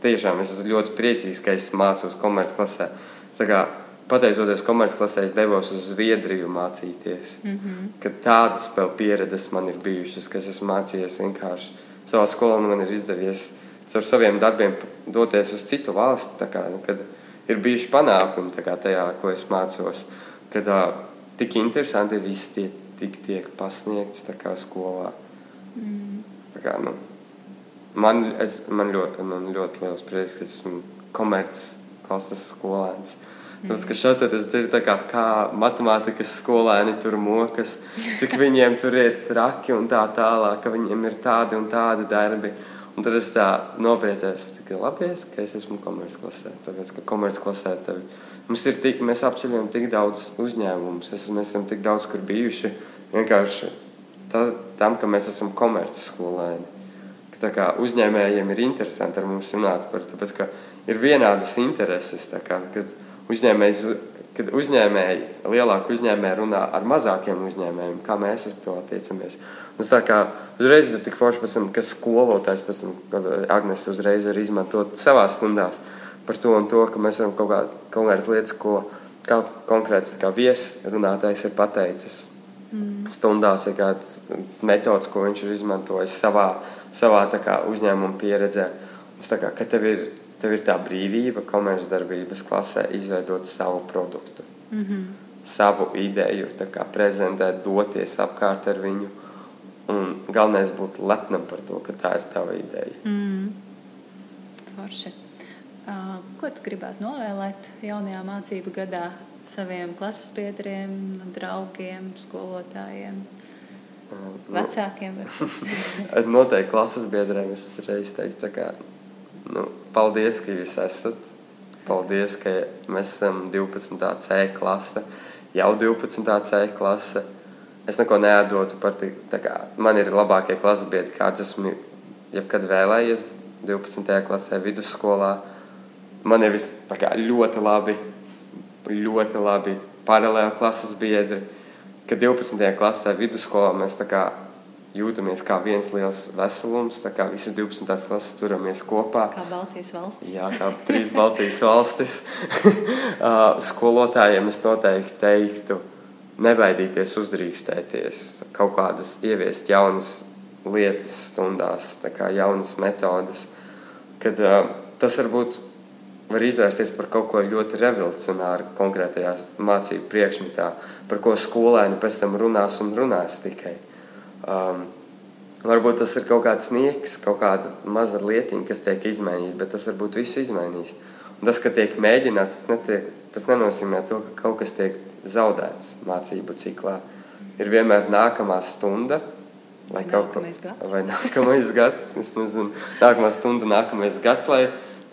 tiešām es esmu ļoti priecīgs, ka es mācos komercklasē. Pateicoties komercklasē, es devos uz Zviedriju mācīties. Mm -hmm. Tādas vēl pieredzes man ir bijušas, kas esmu mācījies vienkārši savā skolā. Man ir izdevies caur saviem darbiem doties uz citu valsti. Kā, nu, kad ir bijuši panākumi kā, tajā, ko es mācos. Kad uh, tik interesanti viss tie, tik tiek pasniegts kā, skolā. Mm. Tā kā, nu, man, es, man, ļoti, man ļoti liels prieks, ka esmu komercklases skolēns. Mm. Tas, ka šeit tas ir kā, kā matemātikas skolēni tur mokas, cik viņiem tur ir traki un tā tālāk, ka viņiem ir tādi un tādi darbi. Un tad es tā nopriecājos, ka labi, ka es esmu komercklasē. Tāpēc, ka komercklasē tev, mums ir tik, mēs apceļam tik daudz uzņēmumus, mēs esam tik daudz kur bijuši. Vienkārši tā, tam, ka mēs esam komercskolēni. Tā kā uzņēmējiem ir interesanti ar mums runāt par to, ka ir vienādas intereses. Kā, kad, uzņēmējs, kad uzņēmēji, lielāki uzņēmēji runā ar mazākiem uzņēmējiem, kā mēs uz to attiecamies. Un kā uzreiz ir tik forši, pasam, ka skolotājs, pasam, Agnes uzreiz var izmantot savā stundās par to un to, ka mēs varam kaut, kā, kaut kādas lietas, ko kā konkrēts viesrunātājs ir pateicis mm. stundās, vai kādas metodas, ko viņš ir izmantojis savā, savā kā, uzņēmuma pieredzē. Tas kā, ka tev ir, tev ir tā brīvība komercdarbības klasē izveidot savu produktu, mm -hmm. savu ideju, kā, prezentēt, doties apkārt ar viņu. Un galvenais būt lepnam par to, ka tā ir tava ideja. Mm. Forši. Uh, ko tu gribētu novēlēt jaunajā mācību gadā saviem klases biedriem, draugiem, skolotājiem, uh, vecākiem? Noteikti klases biedriem es reiz teiktu, ka nu, paldies, ka jūs esat. Paldies, ka mēs esam 12. C klase, jau 12. C klase. Es neko neatdotu par to, ka man ir labākie klases biedri, kāds esmu jebkad vēlējies 12. klasē, vidusskolā. Man ir viss ļoti labi ļoti labi paralēli klases biedri. Kad 12. klasē vidusskolā mēs kā jūtamies kā viens liels veselums, tā kā visas 12. klases turamies kopā. Kā Baltijas valstis. Jā, kā trīs Baltijas valstis. Skolotājiem es noteikti teiktu, nebaidīties uzdrīkstēties, kaut kādas ieviest jaunas lietas stundās, kā jaunas metodas. Kad, uh, tas varbūt var izvērsties par kaut ko ļoti revolucionāru konkrētajā mācību priekšmetā, par ko skolēni pēc tam runās un runās tikai. Um, varbūt tas ir kaut kāds nieks, kaut kāda maza lietiņa, kas tiek izmainīta, bet tas varbūt visu izmainīs. Un tas, ka tiek mēģināts, tas, netiek, tas nenozīmē to, ka kaut kas tiek zaudēts mācību ciklā. Ir vienmēr nākamā stunda, vai nākamais kaut ko, vai nākamais gads, es nezinu, nākamā stunda, nākamais gads, lai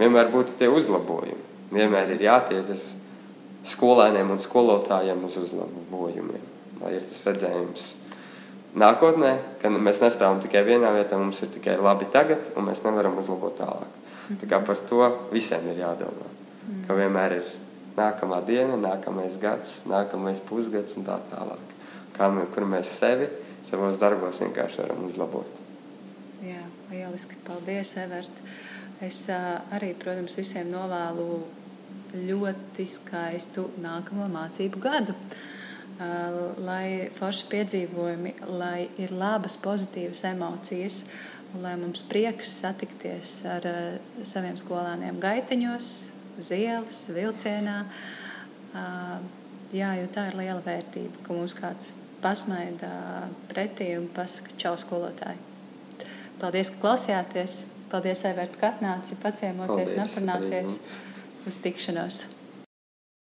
vienmēr būtu tie uzlabojumi. Vienmēr ir jātiecas skolēniem un skolotājiem uz uzlabojumiem, lai ir tas redzējums. Nākotnē, kad mēs nestāvam tikai vienā vietā, mums ir tikai labi tagad, un mēs nevaram uzlabot tālāk. Tā kā par to visiem ir jādomā. Ka vienmēr ir nākamā diena, nākamais gads, nākamais pusgads un tā tālāk. Kā mēs, kur mēs sevi savos darbos vienkārši varam uzlabot. Jā, lieliski. Paldies, Evert. Es arī, protams, visiem novēlu ļoti skaistu nākamo mācību gadu. Lai forši piedzīvojumi, lai ir labas, pozitīvas emocijas, un lai mums prieks satikties ar saviem skolāniem gaitiņos, uz ielas, vilcienā. Jā, jo tā ir liela vērtība, ka mums kāds pasmaida pretī un pasaka čau skolotāji. Paldies, ka klausījāties! Paldies, Everta, ka atnāci paciemoties un aprunāties uz tikšanos!